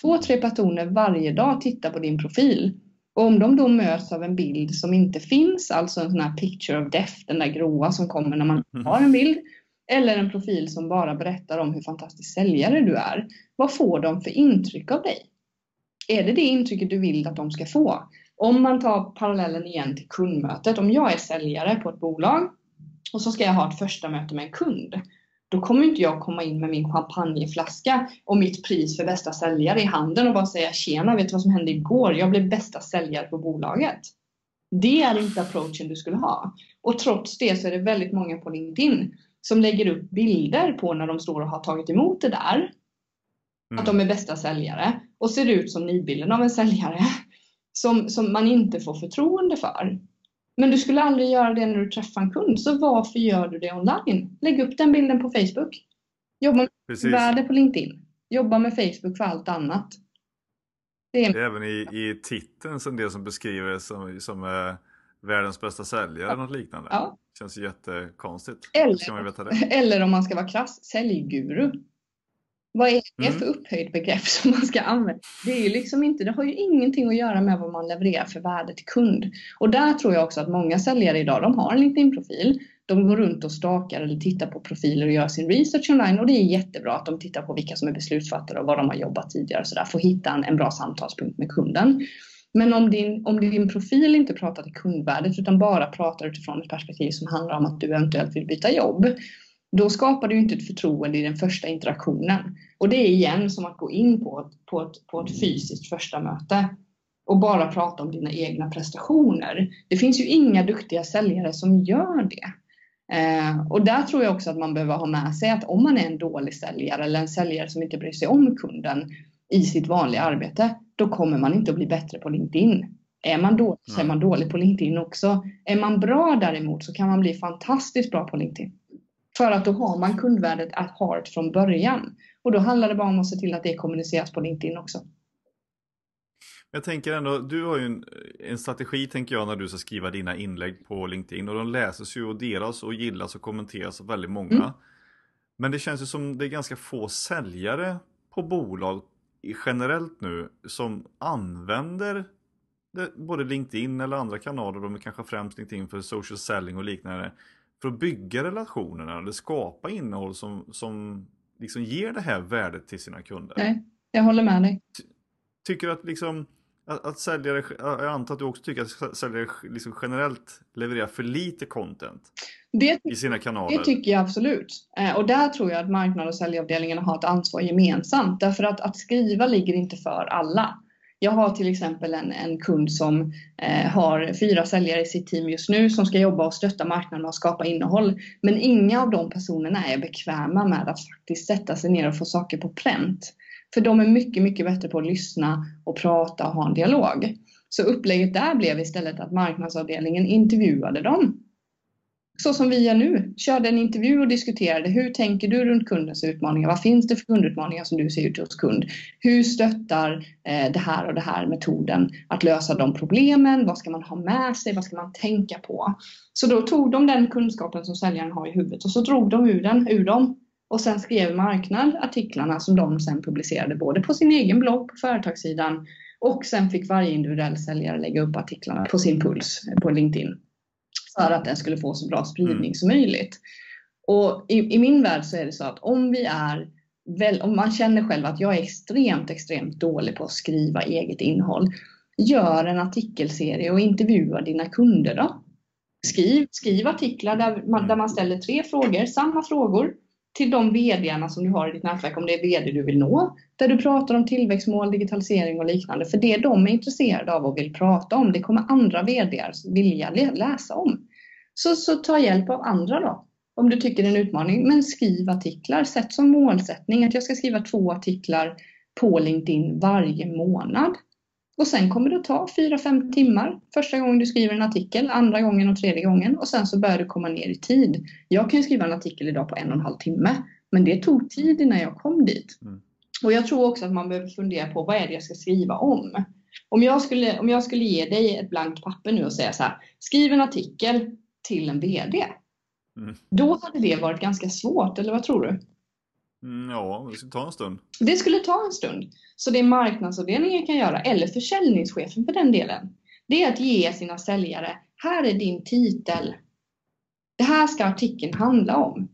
Två, tre personer varje dag tittar på din profil. Och om de då möts av en bild som inte finns, alltså en sån här picture of death, den där gråa som kommer när man har en bild, eller en profil som bara berättar om hur fantastisk säljare du är. Vad får de för intryck av dig? Är det det intrycket du vill att de ska få? Om man tar parallellen igen till kundmötet. Om jag är säljare på ett bolag och så ska jag ha ett första möte med en kund. Då kommer inte jag komma in med min champagneflaska och mitt pris för bästa säljare i handen och bara säga tjena, vet du vad som hände igår? Jag blev bästa säljare på bolaget. Det är inte approachen du skulle ha. Och trots det så är det väldigt många på LinkedIn som lägger upp bilder på när de står och har tagit emot det där. Mm. Att de är bästa säljare och ser ut som nidbilden av en säljare som, som man inte får förtroende för. Men du skulle aldrig göra det när du träffar en kund, så varför gör du det online? Lägg upp den bilden på Facebook. Jobba med Precis. värde på LinkedIn. Jobba med Facebook för allt annat.
Det är, är även i, i titeln som det som beskriver som, som eh, världens bästa säljare, ja. något liknande. Ja. Känns jättekonstigt.
Eller, eller om man ska vara krass, säljguru. Vad är det mm. för upphöjt begrepp som man ska använda? Det, är ju liksom inte, det har ju ingenting att göra med vad man levererar för värde till kund. Och där tror jag också att många säljare idag, de har en LinkedIn-profil. De går runt och stakar eller tittar på profiler och gör sin research online och det är jättebra att de tittar på vilka som är beslutsfattare och var de har jobbat tidigare så där, för att hitta en, en bra samtalspunkt med kunden. Men om din, om din profil inte pratar till kundvärdet utan bara pratar utifrån ett perspektiv som handlar om att du eventuellt vill byta jobb, då skapar du inte ett förtroende i den första interaktionen. Och det är igen som att gå in på ett, på ett, på ett fysiskt första möte och bara prata om dina egna prestationer. Det finns ju inga duktiga säljare som gör det. Eh, och där tror jag också att man behöver ha med sig att om man är en dålig säljare eller en säljare som inte bryr sig om kunden i sitt vanliga arbete, då kommer man inte att bli bättre på LinkedIn. Är man dålig så är man dålig på LinkedIn också. Är man bra däremot så kan man bli fantastiskt bra på LinkedIn. För att då har man kundvärdet at heart från början. Och då handlar det bara om att se till att det kommuniceras på LinkedIn också.
Jag tänker ändå, du har ju en, en, strategi tänker jag när du ska skriva dina inlägg på LinkedIn och de läses ju och delas och gillas och kommenteras av väldigt många. Mm. Men det känns ju som det är ganska få säljare på bolag generellt nu som använder det, både LinkedIn eller andra kanaler, de är kanske främst LinkedIn för social selling och liknande, för att bygga relationerna eller skapa innehåll som, som liksom ger det här värdet till sina kunder.
Nej, jag håller med dig.
Tycker du att liksom att, att säljare, jag antar att du också tycker att säljare liksom generellt levererar för lite content det, i sina kanaler?
Det tycker jag absolut. Eh, och där tror jag att marknad och säljavdelningarna har ett ansvar gemensamt. Därför att att skriva ligger inte för alla. Jag har till exempel en, en kund som eh, har fyra säljare i sitt team just nu som ska jobba och stötta marknaden och skapa innehåll. Men inga av de personerna är bekväma med att faktiskt sätta sig ner och få saker på pränt. För de är mycket, mycket bättre på att lyssna och prata och ha en dialog. Så upplägget där blev istället att marknadsavdelningen intervjuade dem så som vi gör nu, körde en intervju och diskuterade hur tänker du runt kundens utmaningar? Vad finns det för kundutmaningar som du ser ut hos kund? Hur stöttar eh, det här och det här metoden att lösa de problemen? Vad ska man ha med sig? Vad ska man tänka på? Så då tog de den kunskapen som säljaren har i huvudet och så drog de ur den ur dem och sen skrev marknad artiklarna som de sen publicerade både på sin egen blogg på företagssidan och sen fick varje individuell säljare lägga upp artiklarna på sin puls eh, på LinkedIn för att den skulle få så bra spridning mm. som möjligt. Och i, i, min värld så är det så att om vi är väl, om man känner själv att jag är extremt, extremt dålig på att skriva eget innehåll. Gör en artikelserie och intervjua dina kunder då. Skriv, skriv artiklar där man, där man ställer tre frågor, samma frågor till de VDarna som du har i ditt nätverk, om det är VD du vill nå, där du pratar om tillväxtmål, digitalisering och liknande. För det de är intresserade av och vill prata om, det kommer andra VDar vilja läsa om. Så, så ta hjälp av andra då. Om du tycker det är en utmaning, men skriv artiklar. Sätt som målsättning att jag ska skriva två artiklar på LinkedIn varje månad. Och sen kommer det att ta 4-5 timmar första gången du skriver en artikel, andra gången och tredje gången och sen så börjar du komma ner i tid. Jag kan ju skriva en artikel idag på en och en halv timme, men det tog tid innan jag kom dit. Mm. Och jag tror också att man behöver fundera på vad är det jag ska skriva om? Om jag skulle, om jag skulle ge dig ett blankt papper nu och säga så här, skriv en artikel till en VD. Mm. Då hade det varit ganska svårt, eller vad tror du?
Mm, ja, det skulle ta en stund.
Det skulle ta en stund. Så det marknadsavdelningen kan göra, eller försäljningschefen för den delen, det är att ge sina säljare, här är din titel. Det här ska artikeln handla om.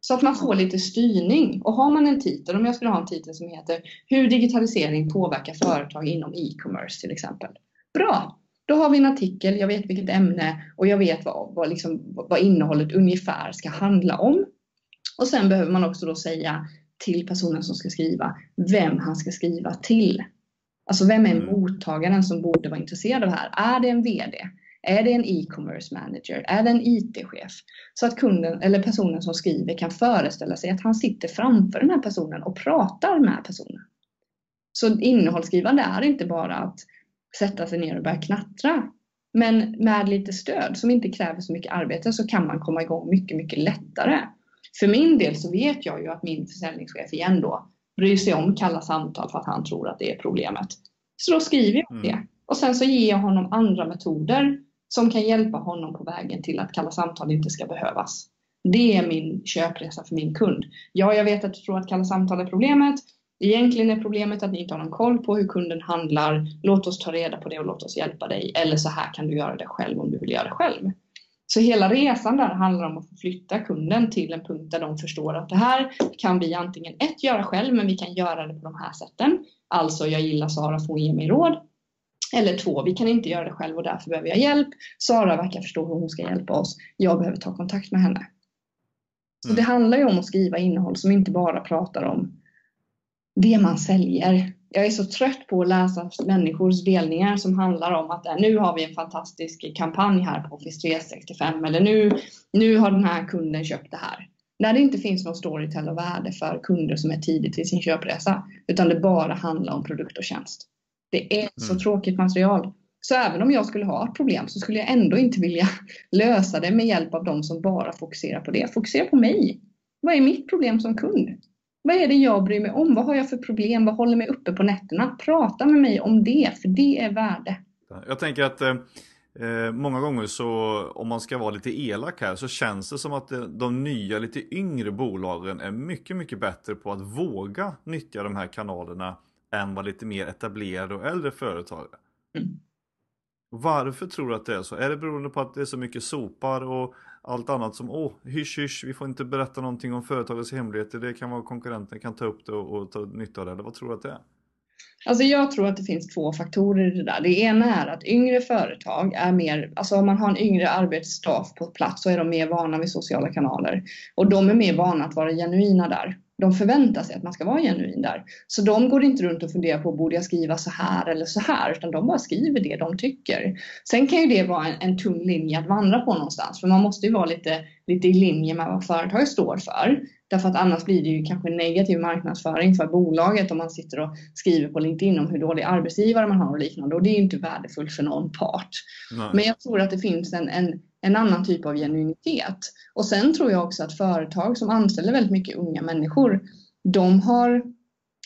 Så att man får lite styrning. Och har man en titel, om jag skulle ha en titel som heter Hur digitalisering påverkar företag inom e-commerce till exempel. Bra! Då har vi en artikel, jag vet vilket ämne och jag vet vad, vad, liksom, vad innehållet ungefär ska handla om. Och sen behöver man också då säga till personen som ska skriva vem han ska skriva till. Alltså vem är mm. mottagaren som borde vara intresserad av det här? Är det en VD? Är det en e-commerce manager? Är det en IT-chef? Så att kunden eller personen som skriver kan föreställa sig att han sitter framför den här personen och pratar med personen. Så innehållsskrivande är inte bara att sätta sig ner och börja knattra. Men med lite stöd som inte kräver så mycket arbete så kan man komma igång mycket, mycket lättare. För min del så vet jag ju att min försäljningschef igen då bryr sig om kalla samtal för att han tror att det är problemet. Så då skriver jag mm. det. Och sen så ger jag honom andra metoder som kan hjälpa honom på vägen till att kalla samtal inte ska behövas. Det är min köpresa för min kund. Ja, jag vet att du tror att kalla samtal är problemet. Egentligen är problemet att ni inte har någon koll på hur kunden handlar. Låt oss ta reda på det och låt oss hjälpa dig. Eller så här kan du göra det själv om du vill göra det själv. Så hela resan där handlar om att flytta kunden till en punkt där de förstår att det här kan vi antingen ett göra själv, men vi kan göra det på de här sätten. Alltså, jag gillar Sara, får ge mig råd. Eller två, vi kan inte göra det själv och därför behöver jag hjälp. Sara verkar förstå hur hon ska hjälpa oss. Jag behöver ta kontakt med henne. Så mm. det handlar ju om att skriva innehåll som inte bara pratar om det man säljer. Jag är så trött på att läsa människors delningar som handlar om att nu har vi en fantastisk kampanj här på Office 365 eller nu, nu har den här kunden köpt det här. När det inte finns någon storytell och värde för kunder som är tidigt i sin köpresa utan det bara handlar om produkt och tjänst. Det är så mm. tråkigt material. Så även om jag skulle ha ett problem så skulle jag ändå inte vilja lösa det med hjälp av de som bara fokuserar på det. Fokusera på mig. Vad är mitt problem som kund? Vad är det jag bryr mig om? Vad har jag för problem? Vad håller mig uppe på nätterna? Prata med mig om det, för det är värde.
Jag tänker att eh, eh, många gånger så, om man ska vara lite elak här, så känns det som att de, de nya, lite yngre bolagen är mycket, mycket bättre på att våga nyttja de här kanalerna än vad lite mer etablerade och äldre företag mm. Varför tror du att det är så? Är det beroende på att det är så mycket sopar och allt annat som åh, hysch hysch, vi får inte berätta någonting om företagets hemligheter. Det kan vara konkurrenten kan ta upp det och, och ta nytta av det. Eller vad tror du att det är?
Alltså jag tror att det finns två faktorer i det där. Det ena är att yngre företag är mer, alltså om man har en yngre arbetsstaff på plats så är de mer vana vid sociala kanaler. Och de är mer vana att vara genuina där de förväntar sig att man ska vara genuin där. Så de går inte runt och funderar på, borde jag skriva så här eller så här? Utan de bara skriver det de tycker. Sen kan ju det vara en, en tunn linje att vandra på någonstans, för man måste ju vara lite lite i linje med vad företaget står för. Därför att annars blir det ju kanske negativ marknadsföring för bolaget om man sitter och skriver på LinkedIn om hur dålig arbetsgivare man har och liknande. Och det är ju inte värdefullt för någon part. Nej. Men jag tror att det finns en, en, en annan typ av genuinitet. Och sen tror jag också att företag som anställer väldigt mycket unga människor, de har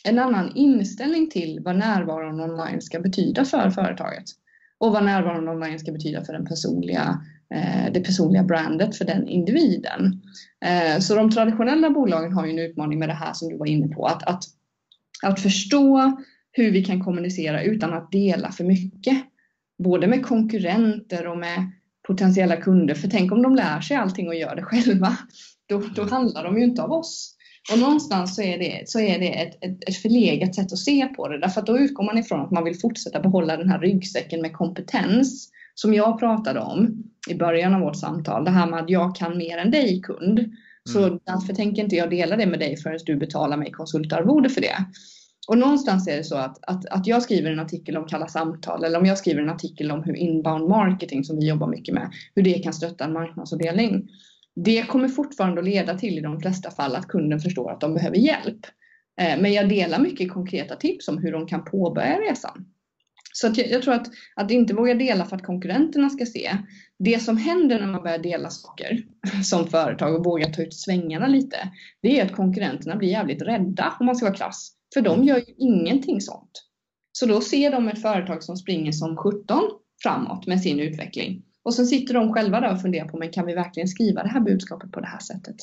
en annan inställning till vad närvaron online ska betyda för företaget. Och vad närvaron online ska betyda för den personliga eh, det personliga brandet för den individen. Eh, så de traditionella bolagen har ju en utmaning med det här som du var inne på, att, att, att förstå hur vi kan kommunicera utan att dela för mycket. Både med konkurrenter och med potentiella kunder. För tänk om de lär sig allting och gör det själva. Då, då handlar de ju inte av oss. Och någonstans så är det, så är det ett, ett, ett förlegat sätt att se på det. Därför att då utgår man ifrån att man vill fortsätta behålla den här ryggsäcken med kompetens som jag pratade om i början av vårt samtal, det här med att jag kan mer än dig kund. Så mm. därför tänker inte jag dela det med dig förrän du betalar mig konsultarvode för det. Och någonstans är det så att, att, att jag skriver en artikel om kalla samtal eller om jag skriver en artikel om hur inbound marketing som vi jobbar mycket med, hur det kan stötta en marknadsavdelning. Det kommer fortfarande att leda till i de flesta fall att kunden förstår att de behöver hjälp. Eh, men jag delar mycket konkreta tips om hur de kan påbörja resan. Så jag, jag, tror att, att inte våga dela för att konkurrenterna ska se. Det som händer när man börjar dela saker som företag och vågar ta ut svängarna lite, det är att konkurrenterna blir jävligt rädda om man ska vara krass. För de gör ju ingenting sånt. Så då ser de ett företag som springer som 17 framåt med sin utveckling. Och så sitter de själva där och funderar på, men kan vi verkligen skriva det här budskapet på det här sättet?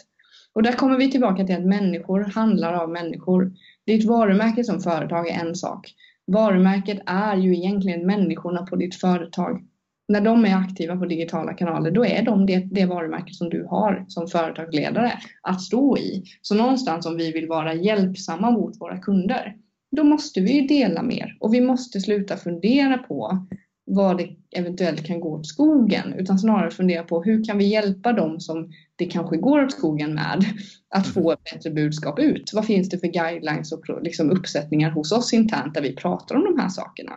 Och där kommer vi tillbaka till att människor handlar av människor. Ditt varumärke som företag är en sak. Varumärket är ju egentligen människorna på ditt företag. När de är aktiva på digitala kanaler, då är de det, det varumärke som du har som företagsledare att stå i. Så någonstans om vi vill vara hjälpsamma mot våra kunder, då måste vi dela mer och vi måste sluta fundera på vad det eventuellt kan gå åt skogen, utan snarare fundera på hur kan vi hjälpa dem som det kanske går åt skogen med att få ett bättre budskap ut. Vad finns det för guidelines och liksom uppsättningar hos oss internt där vi pratar om de här sakerna?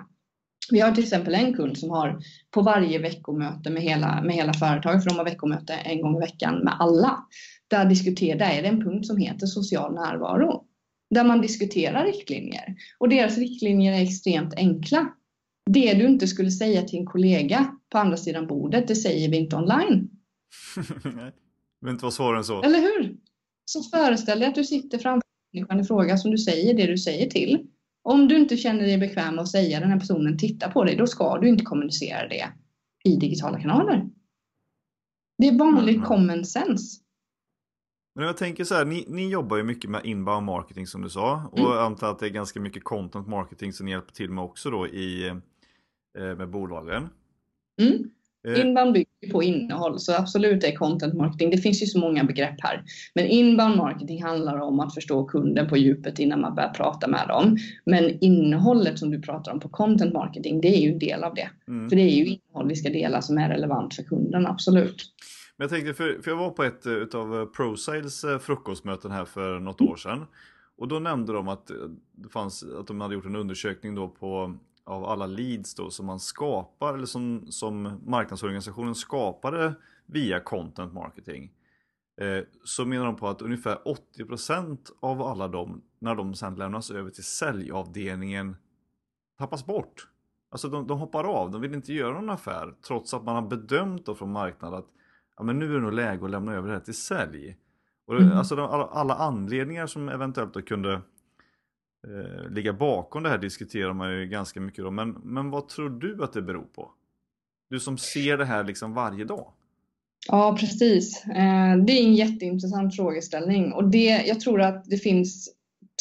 Vi har till exempel en kund som har på varje veckomöte med hela, med hela företaget, för de har veckomöte en gång i veckan med alla. Där, diskuterar, där är det en punkt som heter social närvaro. Där man diskuterar riktlinjer. Och deras riktlinjer är extremt enkla. Det du inte skulle säga till en kollega på andra sidan bordet, det säger vi inte online.
Det inte vara svårare än så.
Eller hur? Så föreställ dig att du sitter framför människan i fråga som du säger det du säger till. Om du inte känner dig bekväm med att säga den här personen tittar på dig, då ska du inte kommunicera det i digitala kanaler. Det är vanlig mm. common sense.
Men jag tänker så här, ni, ni jobbar ju mycket med inbound marketing som du sa. Och mm. jag antar att det är ganska mycket content marketing som ni hjälper till med också då i, eh, med bolagen.
Mm. Eh. Inbound bygger på innehåll, så absolut är content marketing. Det finns ju så många begrepp här. Men inbound marketing handlar om att förstå kunden på djupet innan man börjar prata med dem. Men innehållet som du pratar om på content marketing, det är ju en del av det. Mm. För det är ju innehåll vi ska dela som är relevant för kunden, absolut.
Men jag tänkte, för, för jag var på ett eh, av eh, ProSales frukostmöten här för något år sedan. Och då nämnde de att, det fanns, att de hade gjort en undersökning då på av alla leads då som man skapar eller som, som marknadsorganisationen skapade via content marketing. Eh, så menar de på att ungefär 80% av alla dem när de sedan lämnas över till säljavdelningen tappas bort. Alltså de, de hoppar av, de vill inte göra någon affär trots att man har bedömt då från marknaden att ja, men nu är det nog läge att lämna över det här till sälj. Och det, mm. Alltså de, alla, alla, anledningar som eventuellt då kunde eh, ligga bakom det här diskuterar man ju ganska mycket då. Men, men vad tror du att det beror på? Du som ser det här liksom varje dag.
Ja, precis. Eh, det är en jätteintressant frågeställning och det, jag tror att det finns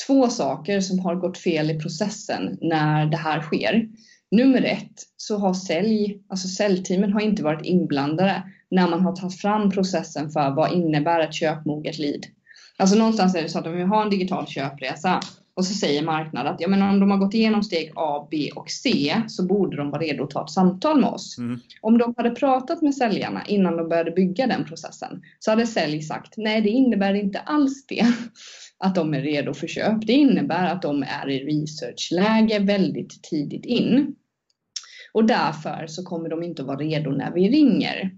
två saker som har gått fel i processen när det här sker. Nummer ett så har sälj, alltså säljteamen har inte varit inblandade när man har tagit fram processen för vad innebär ett köpmoget lead. Alltså någonstans är det så att om vi har en digital köpresa och så säger marknaden att ja, men om de har gått igenom steg A, B och C så borde de vara redo att ta ett samtal med oss. Mm. Om de hade pratat med säljarna innan de började bygga den processen så hade sälj sagt nej, det innebär inte alls det att de är redo för köp. Det innebär att de är i researchläge väldigt tidigt in. Och därför så kommer de inte vara redo när vi ringer.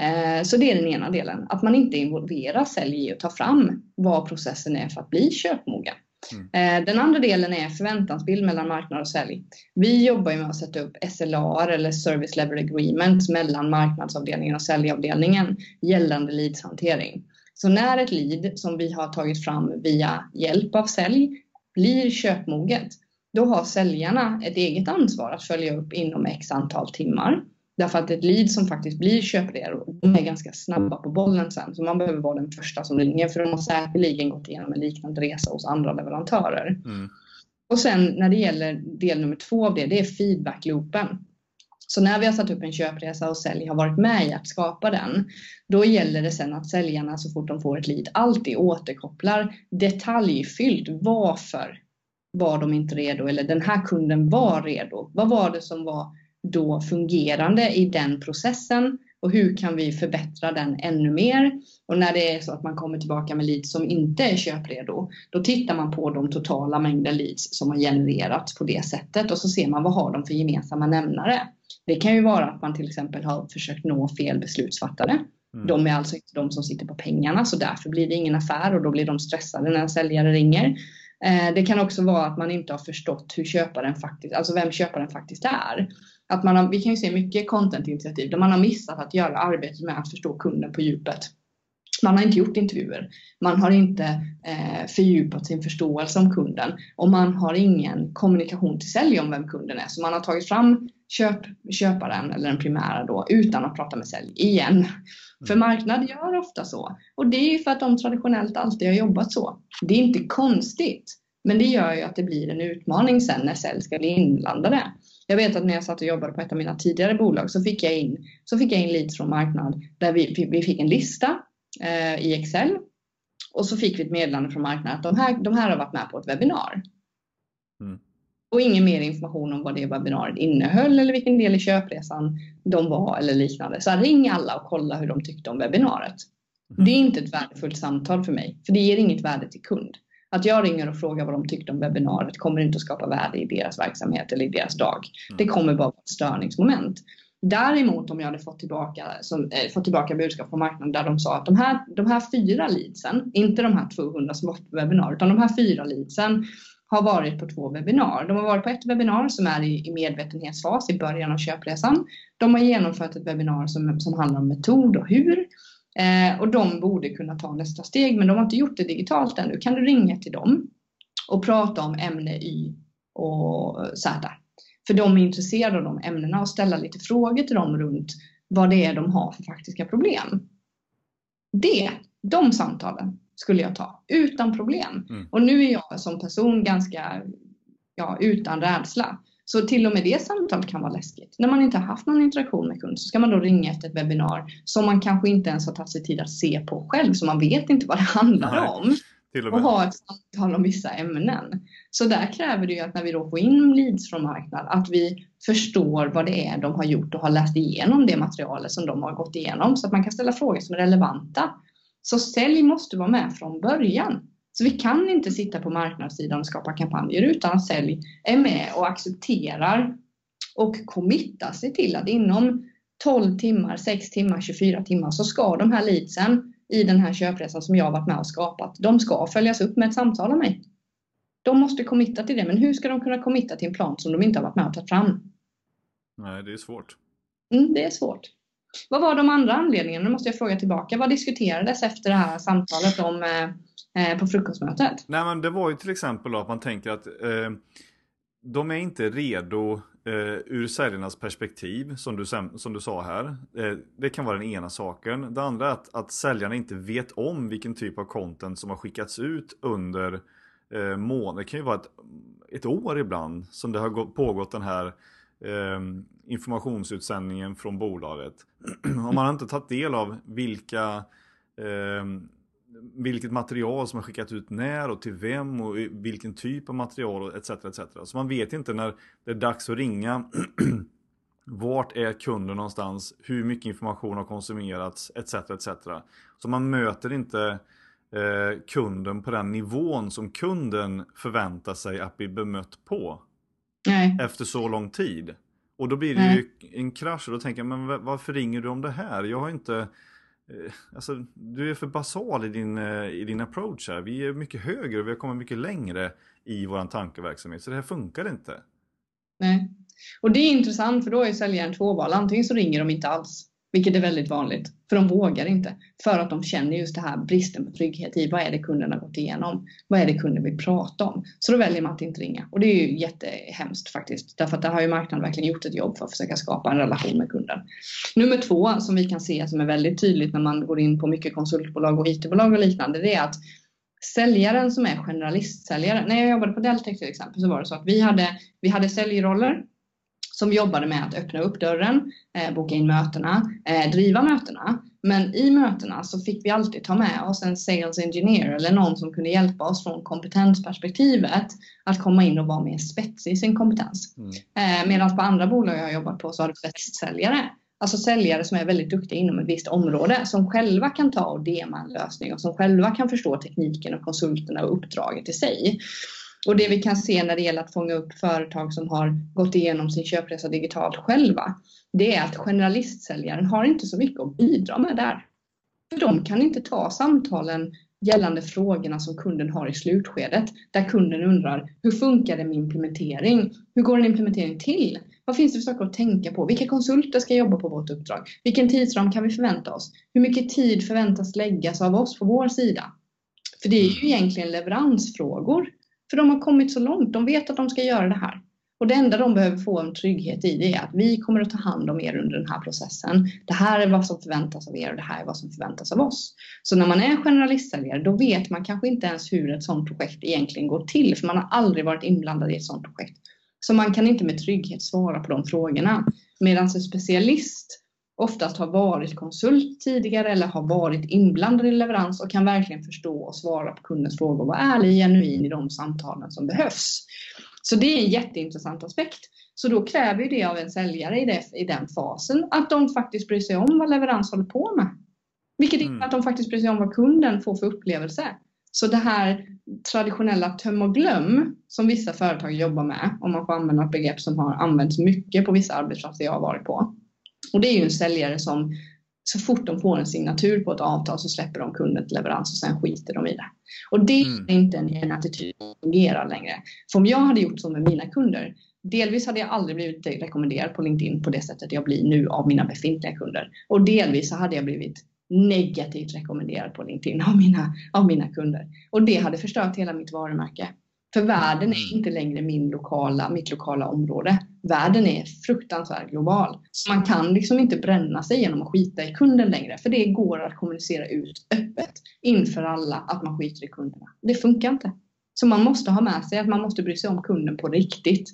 Eh, så det är den ena delen, att man inte involverar sälj i att ta fram vad processen är för att bli köpmogen. Mm. Eh, den andra delen är förväntansbild mellan marknad och sälj. Vi jobbar med att sätta upp SLA eller Service Level Agreement mellan marknadsavdelningen och säljavdelningen gällande leadshantering. Så när ett lead som vi har tagit fram via hjälp av sälj blir köpmoget, då har säljarna ett eget ansvar att följa upp inom x antal timmar. Därför att ett lead som faktiskt blir köpredo, de är ganska snabba på bollen sen. Så man behöver vara den första som ringer för de har säkerligen gått igenom en liknande resa hos andra leverantörer. Mm. Och sen när det gäller del nummer två av det, det är feedbackloopen. Så när vi har satt upp en köpresa och sälj har varit med i att skapa den, då gäller det sen att säljarna så fort de får ett lead alltid återkopplar detaljfyllt varför var de inte redo eller den här kunden var redo. Vad var det som var då fungerande i den processen och hur kan vi förbättra den ännu mer? Och när det är så att man kommer tillbaka med leads som inte är köpredo, då tittar man på de totala mängden leads som har genererats på det sättet och så ser man vad har de för gemensamma nämnare. Det kan ju vara att man till exempel har försökt nå fel beslutsfattare. Mm. De är alltså inte de som sitter på pengarna så därför blir det ingen affär och då blir de stressade när en säljare ringer. Eh, det kan också vara att man inte har förstått hur köparen faktiskt, alltså vem köparen faktiskt är. Att man har, vi kan ju se mycket contentinitiativ där man har missat att göra arbetet med att förstå kunden på djupet. Man har inte gjort intervjuer. Man har inte eh, fördjupat sin förståelse om kunden och man har ingen kommunikation till sälj om vem kunden är. Så man har tagit fram köp, köparen eller den primära då utan att prata med sälj igen. Mm. För marknad gör ofta så. Och det är ju för att de traditionellt alltid har jobbat så. Det är inte konstigt. Men det gör ju att det blir en utmaning sen när sälj ska bli inblandade. Jag vet att när jag satt och jobbade på ett av mina tidigare bolag så fick jag in, så fick jag in leads från marknad där vi, vi fick en lista eh, i Excel och så fick vi ett meddelande från marknaden att de här, de här har varit med på ett webbinar. Mm. Och ingen mer information om vad det webbinariet innehöll eller vilken del i köpresan de var eller liknande. Så ring alla och kolla hur de tyckte om webbinariet. Mm. Det är inte ett värdefullt samtal för mig, för det ger inget värde till kund. Att jag ringer och frågar vad de tyckte om webbinariet kommer inte att skapa värde i deras verksamhet eller i deras dag. Mm. Det kommer bara vara ett störningsmoment. Däremot om jag hade fått tillbaka, som, äh, fått tillbaka budskap på marknaden där de sa att de här, de här fyra leadsen, inte de här 200 som var på webbinar, utan de här fyra leadsen har varit på två webbinar. De har varit på ett webbinar som är i, i medvetenhetsfas i början av köpresan. De har genomfört ett webbinar som, som handlar om metod och hur. Eh, och de borde kunna ta nästa steg, men de har inte gjort det digitalt ännu. Kan du ringa till dem och prata om ämne Y och Z? För de är intresserade av de ämnena och ställa lite frågor till dem runt vad det är de har för faktiska problem. Det, de samtalen skulle jag ta utan problem. Mm. Och nu är jag som person ganska ja, utan rädsla. Så till och med det samtalet kan vara läskigt. När man inte har haft någon interaktion med kund så ska man då ringa efter ett webbinar som man kanske inte ens har tagit sig tid att se på själv så man vet inte vad det handlar Nej, om. Och, och ha ett samtal om vissa ämnen. Så där kräver det ju att när vi då får in leads från marknad att vi förstår vad det är de har gjort och har läst igenom det materialet som de har gått igenom så att man kan ställa frågor som är relevanta. Så sälj måste vara med från början. Så vi kan inte sitta på marknadssidan och skapa kampanjer utan att sälj är med och accepterar och committar sig till att inom 12 timmar, 6 timmar, 24 timmar så ska de här leadsen i den här köpresan som jag varit med och skapat, de ska följas upp med ett samtal av mig. De måste committa till det, men hur ska de kunna committa till en plan som de inte har varit med och tagit fram?
Nej, det är svårt.
Mm, det är svårt. Vad var de andra anledningarna? Nu måste jag fråga tillbaka. Vad diskuterades efter det här samtalet om eh, eh, på frukostmötet?
Nej men det var ju till exempel då att man tänker att eh, de är inte redo eh, ur säljarnas perspektiv som du, som du sa här. Eh, det kan vara den ena saken. Det andra är att, att säljarna inte vet om vilken typ av content som har skickats ut under eh, månader. Det kan ju vara ett, ett år ibland som det har pågått den här Ehm, informationsutsändningen från bolaget. Om man inte tagit del av vilka eh, vilket material som har skickat ut när och till vem och vilken typ av material etc. etc. Så man vet inte när det är dags att ringa. Vart är kunden någonstans? Hur mycket information har konsumerats? Etc. etc. Så man möter inte eh, kunden på den nivån som kunden förväntar sig att bli bemött på. Nej. Efter så lång tid. Och då blir det Nej. ju en krasch och då tänker jag, men varför ringer du om det här? Jag har inte, eh, alltså du är för basal i din, eh, i din approach här. Vi är mycket högre och vi har kommit mycket längre i våran tankeverksamhet, så det här funkar inte.
Nej, och det är intressant för då är säljaren tvåval. Antingen så ringer de inte alls vilket är väldigt vanligt, för de vågar inte. För att de känner just det här bristen på trygghet i vad är det kunden har gått igenom? Vad är det kunden vill prata om? Så då väljer man att inte ringa. Och det är ju jättehemskt faktiskt. Därför att där har ju marknaden verkligen gjort ett jobb för att försöka skapa en relation med kunden. Nummer två som vi kan se som är väldigt tydligt när man går in på mycket konsultbolag och IT-bolag och liknande, det är att säljaren som är generalistsäljare. När jag jobbade på Deltec till exempel så var det så att vi hade, vi hade säljroller som jobbade med att öppna upp dörren, eh, boka in mötena, eh, driva mötena. Men i mötena så fick vi alltid ta med oss en sales engineer eller någon som kunde hjälpa oss från kompetensperspektivet att komma in och vara mer spetsig i sin kompetens. Mm. Eh, Medan på andra bolag jag har jobbat på så har det bästsäljare. Alltså säljare som är väldigt duktiga inom ett visst område som själva kan ta och dema en lösning och som själva kan förstå tekniken och konsulterna och uppdraget i sig. Och det vi kan se när det gäller att fånga upp företag som har gått igenom sin köpresa digitalt själva, det är att generalistsäljaren har inte så mycket att bidra med där. För de kan inte ta samtalen gällande frågorna som kunden har i slutskedet, där kunden undrar hur funkar det med implementering? Hur går en implementering till? Vad finns det för saker att tänka på? Vilka konsulter ska jobba på vårt uppdrag? Vilken tidsram kan vi förvänta oss? Hur mycket tid förväntas läggas av oss på vår sida? För det är ju egentligen leveransfrågor för de har kommit så långt, de vet att de ska göra det här. Och det enda de behöver få en trygghet i det är att vi kommer att ta hand om er under den här processen. Det här är vad som förväntas av er och det här är vad som förväntas av oss. Så när man är generalistsäljare då vet man kanske inte ens hur ett sådant projekt egentligen går till för man har aldrig varit inblandad i ett sådant projekt. Så man kan inte med trygghet svara på de frågorna. Medan en specialist oftast har varit konsult tidigare eller har varit inblandad i leverans och kan verkligen förstå och svara på kundens frågor vara ärlig och genuin i de samtalen som behövs. Så det är en jätteintressant aspekt. Så då kräver det av en säljare i, det, i den fasen att de faktiskt bryr sig om vad leverans håller på med. Vilket innebär mm. att de faktiskt bryr sig om vad kunden får för upplevelse. Så det här traditionella töm och glöm som vissa företag jobbar med, om man får använda ett begrepp som har använts mycket på vissa arbetsplatser jag har varit på. Och det är ju en säljare som så fort de får en signatur på ett avtal så släpper de kunden till leverans och sen skiter de i det. Och det mm. är inte en attityd som fungerar längre. För om jag hade gjort så med mina kunder, delvis hade jag aldrig blivit rekommenderad på LinkedIn på det sättet jag blir nu av mina befintliga kunder. Och delvis så hade jag blivit negativt rekommenderad på LinkedIn av mina, av mina kunder. Och det hade förstört hela mitt varumärke. För världen är mm. inte längre min lokala, mitt lokala område. Världen är fruktansvärt global. Så man kan liksom inte bränna sig genom att skita i kunden längre. För det går att kommunicera ut öppet inför alla att man skiter i kunderna. Det funkar inte. Så man måste ha med sig att man måste bry sig om kunden på riktigt.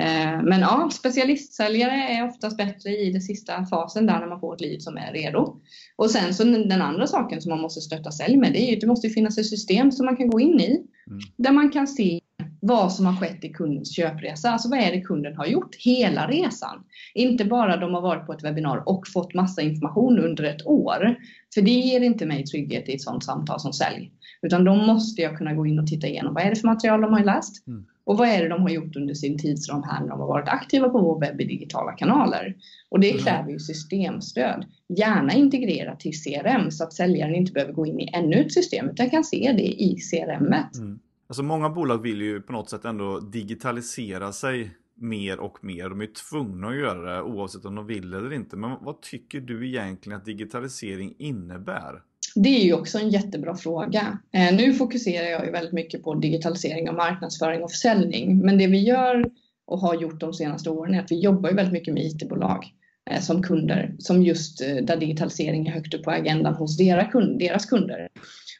Eh, men ja, specialistsäljare är oftast bättre i den sista fasen där när man får ett liv som är redo. Och sen så den andra saken som man måste stötta sälj med det är ju att det måste finnas ett system som man kan gå in i. Mm. Där man kan se vad som har skett i kundens köpresa. Alltså vad är det kunden har gjort hela resan? Inte bara de har varit på ett webbinar och fått massa information under ett år. För det ger inte mig trygghet i ett sådant samtal som sälj. Utan då måste jag kunna gå in och titta igenom vad är det för material de har läst? Mm. Och vad är det de har gjort under sin tidsram här när de har varit aktiva på vår webb i digitala kanaler? Och det mm. kräver ju systemstöd. Gärna integrerat till CRM så att säljaren inte behöver gå in i ännu ett system utan kan se det i CRM. Mm.
Alltså många bolag vill ju på något sätt ändå digitalisera sig mer och mer. De är tvungna att göra det oavsett om de vill eller inte. Men vad tycker du egentligen att digitalisering innebär?
Det är ju också en jättebra fråga. Eh, nu fokuserar jag ju väldigt mycket på digitalisering av marknadsföring och försäljning. Men det vi gör och har gjort de senaste åren är att vi jobbar ju väldigt mycket med IT-bolag eh, som kunder, som just eh, där digitalisering är högt upp på agendan hos deras kunder.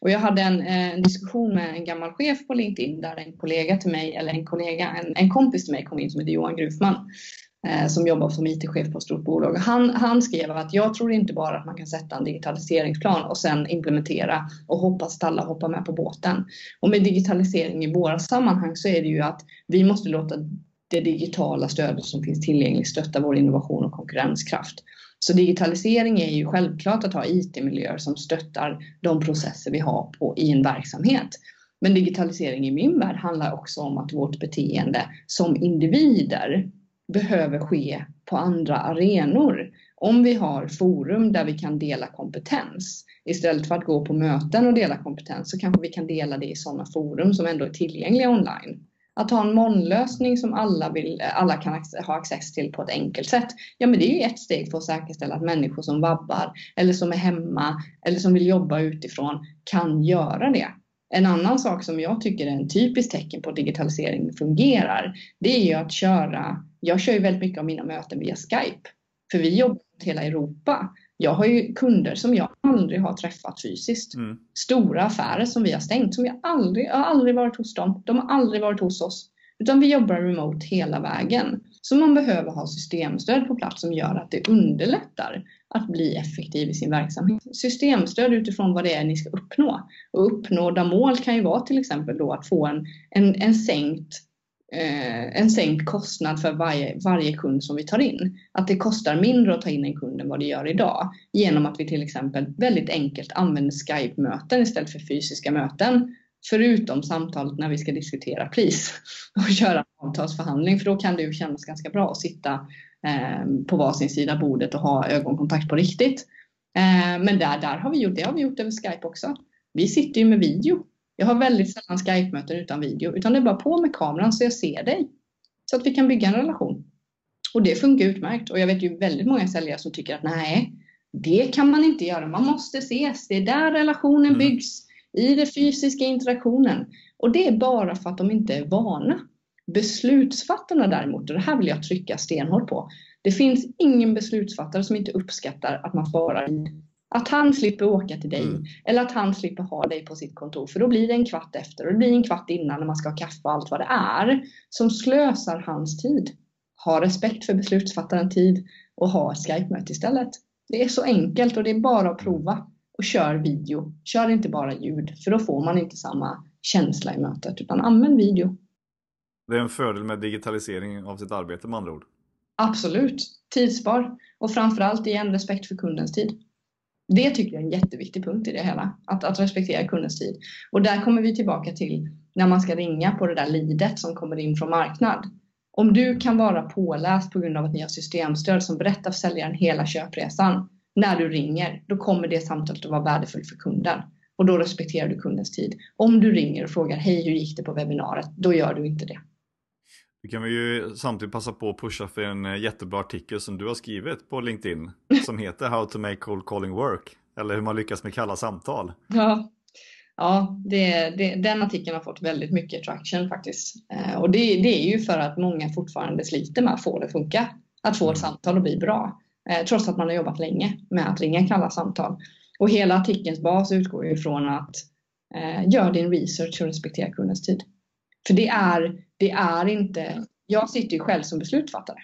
Och jag hade en, en, diskussion med en gammal chef på LinkedIn där en kollega till mig, eller en kollega, en, en kompis till mig kom in som heter Johan Grufman Eh, som jobbar som IT-chef på ett stort bolag. Han, han skrev att jag tror inte bara att man kan sätta en digitaliseringsplan och sen implementera och hoppas att alla hoppar med på båten. Och med digitalisering i våra sammanhang så är det ju att vi måste låta det digitala stödet som finns tillgängligt stötta vår innovation och konkurrenskraft. Så digitalisering är ju självklart att ha IT-miljöer som stöttar de processer vi har på, i en verksamhet. Men digitalisering i min värld handlar också om att vårt beteende som individer behöver ske på andra arenor. Om vi har forum där vi kan dela kompetens istället för att gå på möten och dela kompetens så kanske vi kan dela det i sådana forum som ändå är tillgängliga online. Att ha en molnlösning som alla, vill, alla kan ha access till på ett enkelt sätt. Ja, men det är ju ett steg för att säkerställa att människor som vabbar eller som är hemma eller som vill jobba utifrån kan göra det. En annan sak som jag tycker är en typiskt tecken på att digitalisering fungerar, det är ju att köra, jag kör ju väldigt mycket av mina möten via Skype, för vi jobbar i hela Europa. Jag har ju kunder som jag aldrig har träffat fysiskt. Mm. Stora affärer som vi har stängt, som jag aldrig, jag har aldrig varit hos dem. De har aldrig varit hos oss. Utan vi jobbar remote hela vägen. Så man behöver ha systemstöd på plats som gör att det underlättar att bli effektiv i sin verksamhet. Systemstöd utifrån vad det är ni ska uppnå. Och uppnådda mål kan ju vara till exempel då att få en, en, en sänkt eh, en sänkt kostnad för varje, varje kund som vi tar in. Att det kostar mindre att ta in en kund än vad det gör idag genom att vi till exempel väldigt enkelt använder Skype-möten istället för fysiska möten. Förutom samtalet när vi ska diskutera pris och köra en avtalsförhandling för då kan det ju kännas ganska bra att sitta eh, på varsin sida bordet och ha ögonkontakt på riktigt. Eh, men där, där har vi gjort, det har vi gjort över Skype också. Vi sitter ju med video jag har väldigt sällan Skype-möten utan video, utan det är bara på med kameran så jag ser dig. Så att vi kan bygga en relation. Och det funkar utmärkt. Och jag vet ju väldigt många säljare som tycker att nej, det kan man inte göra. Man måste ses. Det är där relationen mm. byggs. I den fysiska interaktionen. Och det är bara för att de inte är vana. Beslutsfattarna däremot, och det här vill jag trycka stenhårt på. Det finns ingen beslutsfattare som inte uppskattar att man sparar att han slipper åka till dig mm. eller att han slipper ha dig på sitt kontor för då blir det en kvart efter och det blir en kvart innan när man ska ha kaffe och allt vad det är som slösar hans tid. Ha respekt för beslutsfattaren tid och ha ett Skype-möte istället. Det är så enkelt och det är bara att prova och kör video. Kör inte bara ljud för då får man inte samma känsla i mötet utan använd video.
Det är en fördel med digitalisering av sitt arbete med andra ord.
Absolut. Tidsspar och framförallt igen respekt för kundens tid. Det tycker jag är en jätteviktig punkt i det hela, att, att respektera kundens tid. Och där kommer vi tillbaka till när man ska ringa på det där lidet som kommer in från marknad. Om du kan vara påläst på grund av att ni har systemstöd som berättar för säljaren hela köpresan när du ringer, då kommer det samtalet att vara värdefullt för kunden. Och då respekterar du kundens tid. Om du ringer och frågar hej hur gick det på webbinariet, då gör du inte det.
Vi kan vi ju samtidigt passa på att pusha för en eh, jättebra artikel som du har skrivit på LinkedIn som heter How to make cold calling work. Eller hur man lyckas med kalla samtal.
Ja, ja det, det, den artikeln har fått väldigt mycket traction faktiskt. Eh, och det, det, är ju för att många fortfarande sliter med att få det att funka. Att få ett mm. samtal att bli bra. Eh, trots att man har jobbat länge med att ringa kalla samtal. Och hela artikelns bas utgår ju från att eh, gör din research och respektera kundens tid. För det är, det är inte, jag sitter ju själv som beslutsfattare.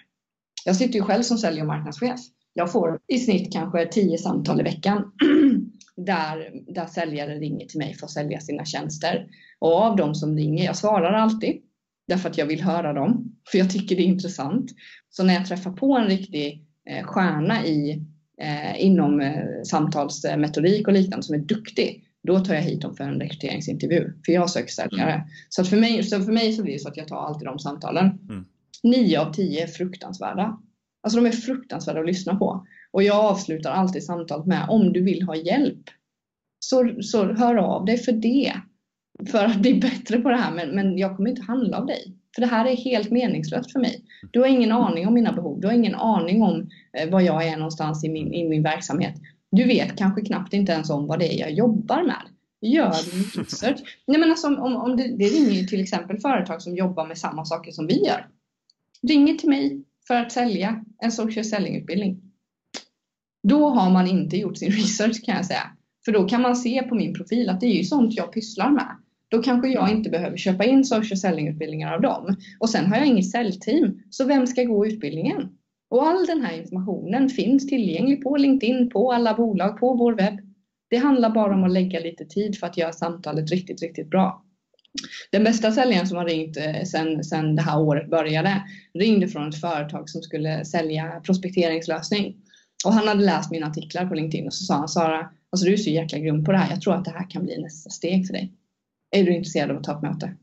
Jag sitter ju själv som sälj och marknadschef. Jag får i snitt kanske 10 samtal i veckan där, där säljare ringer till mig för att sälja sina tjänster. Och av de som ringer, jag svarar alltid därför att jag vill höra dem, för jag tycker det är intressant. Så när jag träffar på en riktig eh, stjärna i, eh, inom eh, samtalsmetodik och liknande som är duktig, då tar jag hit dem för en rekryteringsintervju. För jag söker säljare. Mm. Så, att för, mig, så för mig så blir det så att jag tar alltid de samtalen. Mm. Nio av tio är fruktansvärda. Alltså de är fruktansvärda att lyssna på. Och jag avslutar alltid samtalet med om du vill ha hjälp. Så, så hör av dig för det. För att bli bättre på det här. Men, men jag kommer inte handla av dig. För det här är helt meningslöst för mig. Du har ingen aning om mina behov. Du har ingen aning om eh, var jag är någonstans i min, i min verksamhet. Du vet kanske knappt inte ens om vad det är jag jobbar med. Gör din research. Nej, men alltså, om, om det, det ringer ju till exempel företag som jobbar med samma saker som vi gör. Ringer till mig för att sälja en social selling-utbildning. Då har man inte gjort sin research kan jag säga. För då kan man se på min profil att det är ju sånt jag pysslar med. Då kanske jag inte behöver köpa in social selling-utbildningar av dem. Och sen har jag inget säljteam. Så vem ska gå utbildningen? Och all den här informationen finns tillgänglig på LinkedIn, på alla bolag, på vår webb. Det handlar bara om att lägga lite tid för att göra samtalet riktigt, riktigt bra. Den bästa säljaren som har ringt eh, sen, sen det här året började ringde från ett företag som skulle sälja prospekteringslösning. Och han hade läst mina artiklar på LinkedIn och så sa han Sara, alltså du är så jäkla grym på det här. Jag tror att det här kan bli nästa steg för dig. Är du intresserad av att ta ett möte?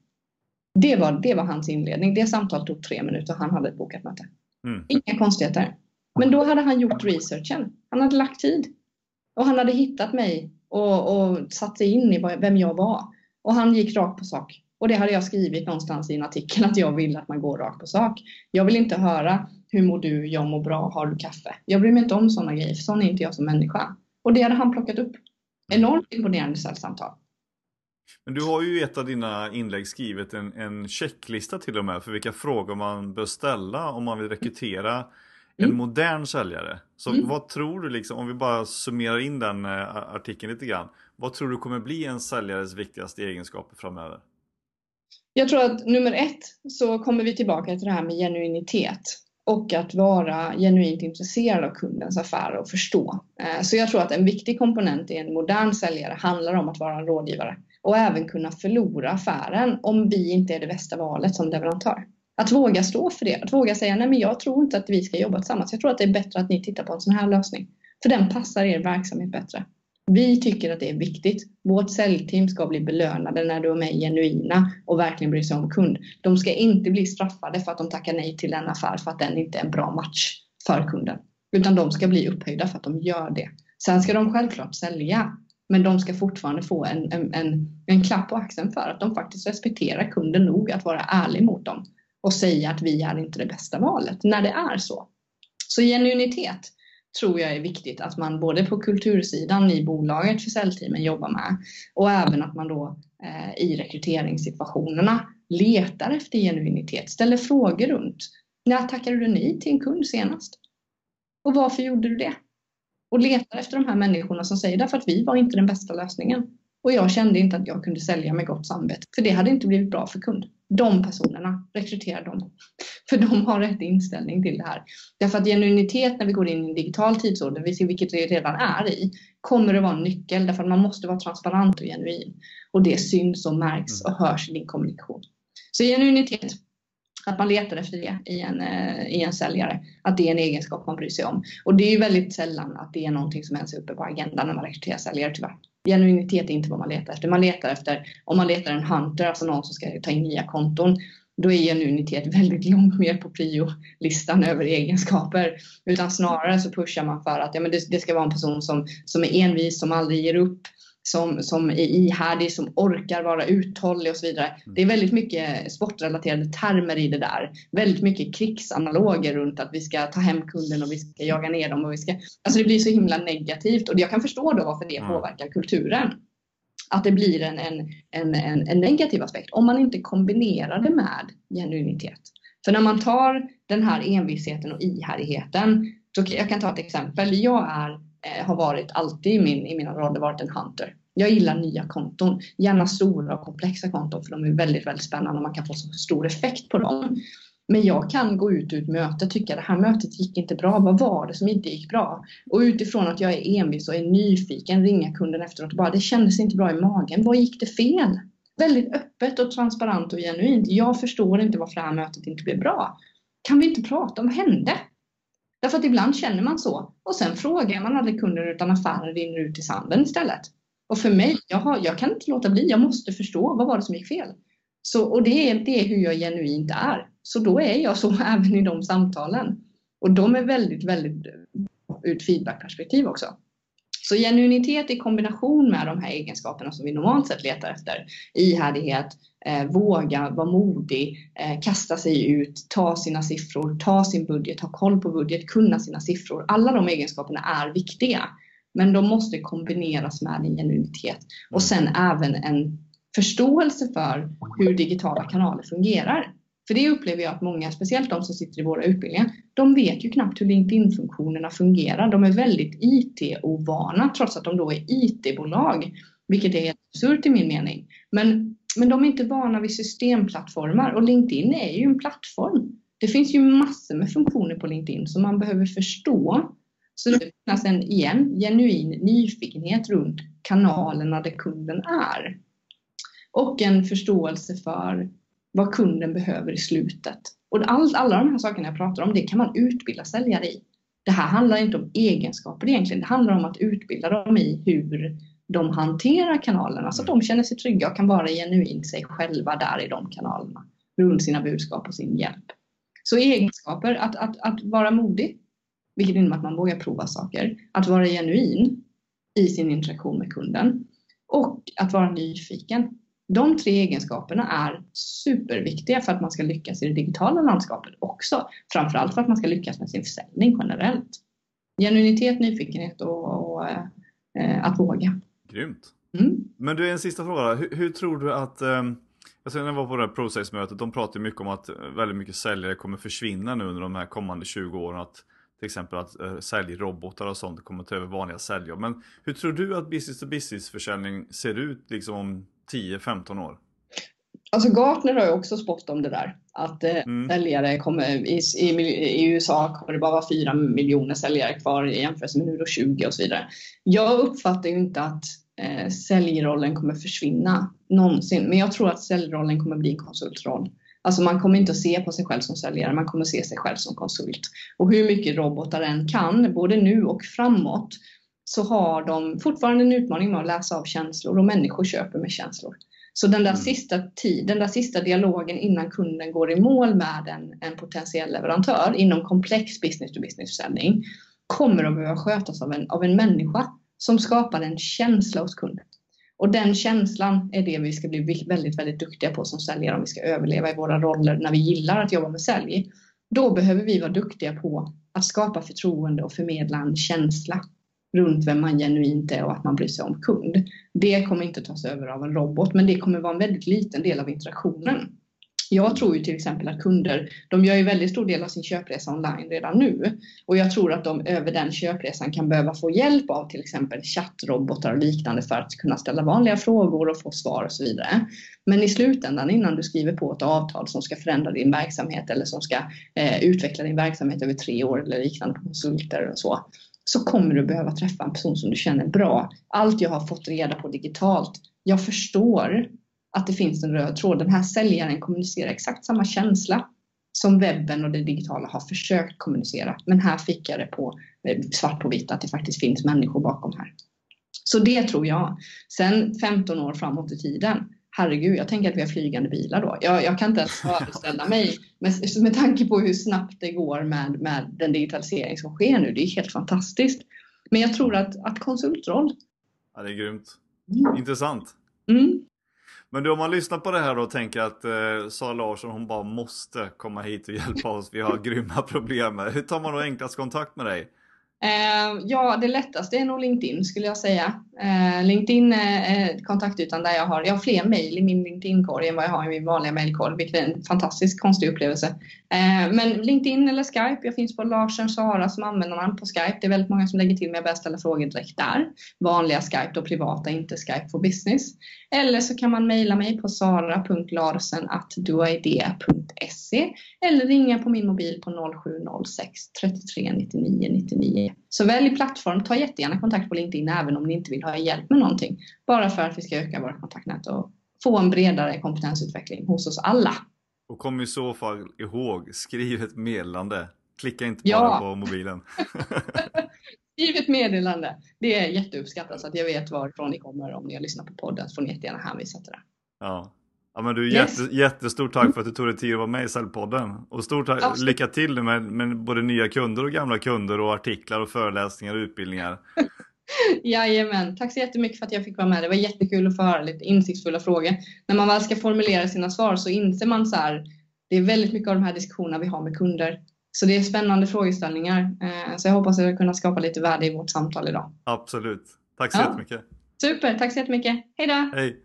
Det var, det var hans inledning. Det samtalet tog tre minuter och han hade ett bokat möte. Mm. Inga konstigheter. Men då hade han gjort researchen. Han hade lagt tid. Och han hade hittat mig och, och satt sig in i vem jag var. Och han gick rakt på sak. Och det hade jag skrivit någonstans i en artikel att jag vill att man går rakt på sak. Jag vill inte höra hur mår du, jag mår bra, har du kaffe? Jag bryr mig inte om sådana grejer, för sån är inte jag som människa. Och det hade han plockat upp. Enormt imponerande säljsamtal.
Men du har ju i ett av dina inlägg skrivit en, en checklista till och med för vilka frågor man bör ställa om man vill rekrytera en mm. modern säljare. Så mm. vad tror du, liksom, om vi bara summerar in den eh, artikeln lite grann. Vad tror du kommer bli en säljares viktigaste egenskaper framöver?
Jag tror att nummer ett så kommer vi tillbaka till det här med genuinitet och att vara genuint intresserad av kundens affärer och förstå. Eh, så jag tror att en viktig komponent i en modern säljare handlar om att vara en rådgivare och även kunna förlora affären om vi inte är det bästa valet som leverantör. Att våga stå för det, att våga säga nej men jag tror inte att vi ska jobba tillsammans. Jag tror att det är bättre att ni tittar på en sån här lösning. För den passar er verksamhet bättre. Vi tycker att det är viktigt. Vårt säljteam ska bli belönade när de är genuina och verkligen bryr sig om kund. De ska inte bli straffade för att de tackar nej till en affär för att den inte är en bra match för kunden. Utan de ska bli upphöjda för att de gör det. Sen ska de självklart sälja, men de ska fortfarande få en, en, en, en klapp på axeln för att de faktiskt respekterar kunden nog att vara ärlig mot dem och säga att vi är inte det bästa valet när det är så. Så genuinitet tror jag är viktigt att man både på kultursidan i bolaget för säljteamen jobbar med och även att man då eh, i rekryteringssituationerna letar efter genuinitet, ställer frågor runt. När tackade du nej till en kund senast? Och varför gjorde du det? Och letar efter de här människorna som säger därför att vi var inte den bästa lösningen. Och jag kände inte att jag kunde sälja med gott samvete, för det hade inte blivit bra för kund de personerna, rekrytera dem. För de har rätt inställning till det här. Därför att genuinitet när vi går in i en digital tidsålder, vi ser vilket vi redan är i, kommer att vara en nyckel därför att man måste vara transparent och genuin. Och det syns och märks och hörs i din kommunikation. Så genuinitet, att man letar efter det i en, eh, i en säljare, att det är en egenskap man bryr sig om. Och det är ju väldigt sällan att det är någonting som ens är uppe på agendan när man rekryterar säljare tyvärr. Genuinitet är inte vad man letar efter. Man letar efter, om man letar en hunter, alltså någon som ska ta in nya konton, då är genuinitet väldigt långt mer på prio-listan över egenskaper. Utan snarare så pushar man för att ja, men det, det ska vara en person som, som är envis, som aldrig ger upp, som, som är ihärdig, som orkar vara uthållig och så vidare. Mm. Det är väldigt mycket sportrelaterade termer i det där. Väldigt mycket krigsanaloger runt att vi ska ta hem kunden och vi ska jaga ner dem. Och vi ska... Alltså det blir så himla negativt och jag kan förstå då varför det mm. påverkar kulturen. Att det blir en, en, en, en, en negativ aspekt om man inte kombinerar det med genuinitet. För när man tar den här envisheten och ihärdigheten, så jag kan ta ett exempel. Jag är Eh, har varit alltid i, min, i mina roller varit en hunter. Jag gillar nya konton, gärna stora och komplexa konton för de är väldigt, väldigt spännande och man kan få så stor effekt på dem. Men jag kan gå ut ur ett möte och tycka det här mötet gick inte bra. Vad var det som inte gick bra? Och utifrån att jag är envis och är nyfiken ringa kunden efteråt och bara det kändes inte bra i magen. Vad gick det fel? Väldigt öppet och transparent och genuint. Jag förstår inte varför det här mötet inte blev bra. Kan vi inte prata om vad hände? Därför att ibland känner man så och sen frågar man aldrig kunden utan affären rinner ut i sanden istället. Och för mig, jag, har, jag kan inte låta bli, jag måste förstå vad var det som gick fel. Så, och det är, det är hur jag genuint är. Så då är jag så även i de samtalen. Och de är väldigt, väldigt eh, ur ett feedbackperspektiv också. Så genuinitet i kombination med de här egenskaperna som vi normalt sett letar efter, ihärdighet, eh, våga vara modig, eh, kasta sig ut, ta sina siffror, ta sin budget, ha koll på budget, kunna sina siffror. Alla de egenskaperna är viktiga. Men de måste kombineras med en genuinitet och sen även en förståelse för hur digitala kanaler fungerar. För det upplever jag att många, speciellt de som sitter i våra utbildningar, de vet ju knappt hur LinkedIn-funktionerna fungerar. De är väldigt IT-ovana trots att de då är IT-bolag, vilket är helt absurt i min mening. Men, men de är inte vana vid systemplattformar och LinkedIn är ju en plattform. Det finns ju massor med funktioner på LinkedIn som man behöver förstå. Så det finns en, igen, genuin nyfikenhet runt kanalerna där kunden är. Och en förståelse för vad kunden behöver i slutet. Och all, alla de här sakerna jag pratar om, det kan man utbilda säljare i. Det här handlar inte om egenskaper egentligen, det handlar om att utbilda dem i hur de hanterar kanalerna så att de känner sig trygga och kan vara genuint sig själva där i de kanalerna runt sina budskap och sin hjälp. Så egenskaper, att, att, att vara modig, vilket innebär att man vågar prova saker, att vara genuin i sin interaktion med kunden och att vara nyfiken. De tre egenskaperna är superviktiga för att man ska lyckas i det digitala landskapet också. Framförallt för att man ska lyckas med sin försäljning generellt. Genuinitet, nyfikenhet och, och eh, att våga.
Grymt. Mm. Men du, en sista fråga. Hur, hur tror du att eh, jag när jag var på det här ProSales-mötet, de pratade mycket om att väldigt mycket säljare kommer försvinna nu under de här kommande 20 åren. Att till exempel att eh, säljrobotar och sånt kommer ta över vanliga säljjobb. Men hur tror du att business to business försäljning ser ut liksom om 10-15 år?
Alltså Gartner har ju också spått om det där. Att eh, mm. säljare kommer, i, i, i, USA kommer det bara vara 4 miljoner säljare kvar i jämförelse med nu då 20 och så vidare. Jag uppfattar ju inte att eh, säljrollen kommer försvinna någonsin. Men jag tror att säljrollen kommer bli en konsultroll. Alltså man kommer inte att se på sig själv som säljare, man kommer att se sig själv som konsult. Och hur mycket robotar än kan, både nu och framåt, så har de fortfarande en utmaning med att läsa av känslor och människor köper med känslor. Så den där, mm. sista tiden, den där sista dialogen innan kunden går i mål med en, en potentiell leverantör inom komplex business to business försäljning kommer att behöva skötas av en, av en människa som skapar en känsla hos kunden. Och den känslan är det vi ska bli väldigt, väldigt duktiga på som säljare om vi ska överleva i våra roller när vi gillar att jobba med sälj. Då behöver vi vara duktiga på att skapa förtroende och förmedla en känsla runt vem man genuint är och att man bryr sig om kund. Det kommer inte tas över av en robot, men det kommer vara en väldigt liten del av interaktionen. Jag tror ju till exempel att kunder, de gör ju väldigt stor del av sin köpresa online redan nu. Och jag tror att de över den köpresan kan behöva få hjälp av till exempel chattrobotar och liknande för att kunna ställa vanliga frågor och få svar och så vidare. Men i slutändan innan du skriver på ett avtal som ska förändra din verksamhet eller som ska eh, utveckla din verksamhet över tre år eller liknande konsulter och så, så kommer du behöva träffa en person som du känner bra. Allt jag har fått reda på digitalt, jag förstår att det finns en röd tråd. Den här säljaren kommunicerar exakt samma känsla som webben och det digitala har försökt kommunicera. Men här fick jag det på eh, svart på vitt att det faktiskt finns människor bakom här. Så det tror jag. Sen 15 år framåt i tiden, herregud, jag tänker att vi har flygande bilar då. Jag, jag kan inte ens föreställa mig, med, med tanke på hur snabbt det går med, med den digitalisering som sker nu. Det är helt fantastiskt. Men jag tror att, att konsultroll.
Ja, det är grymt. Mm. Intressant. Mm. Men du, om man lyssnar på det här och tänker att eh, Sara Larsson hon bara måste komma hit och hjälpa oss, vi har grymma problem. Hur tar man då enklast kontakt med dig?
Eh, ja, det lättaste är nog LinkedIn skulle jag säga. Eh, LinkedIn är kontaktytan där jag har, jag har fler mejl i min LinkedIn-korg än vad jag har i min vanliga mejlkorg, vilket är en fantastisk konstig upplevelse. Eh, men LinkedIn eller Skype, jag finns på Larsen Sara som användarnamn på Skype. Det är väldigt många som lägger till mig, jag börjar ställa frågor direkt där. Vanliga Skype då, privata, inte Skype for business. Eller så kan man mejla mig på sara.larsen.doidea.se eller ringa på min mobil på 0706 33 99 99. Så välj plattform, ta jättegärna kontakt på LinkedIn även om ni inte vill ha hjälp med någonting. Bara för att vi ska öka vårt kontaktnät och få en bredare kompetensutveckling hos oss alla.
Och kom i så fall ihåg, skriv ett meddelande. Klicka inte bara ja. på mobilen.
Skriv ett meddelande. Det är jätteuppskattat så att jag vet varifrån ni kommer om ni har lyssnat på podden så får ni jättegärna hänvisa till det.
Ja. Ja, men du, yes. jätte, jättestort tack för att du tog dig tid att vara med i Säljpodden. Och stort tack, lycka till med, med både nya kunder och gamla kunder och artiklar och föreläsningar och utbildningar.
Jajamän, tack så jättemycket för att jag fick vara med. Det var jättekul att få höra lite insiktsfulla frågor. När man väl ska formulera sina svar så inser man så här, det är väldigt mycket av de här diskussionerna vi har med kunder. Så det är spännande frågeställningar. Eh, så jag hoppas att jag kunna skapa lite värde i vårt samtal idag.
Absolut. Tack så ja. jättemycket.
Super, tack så jättemycket. Hej då!
Hej!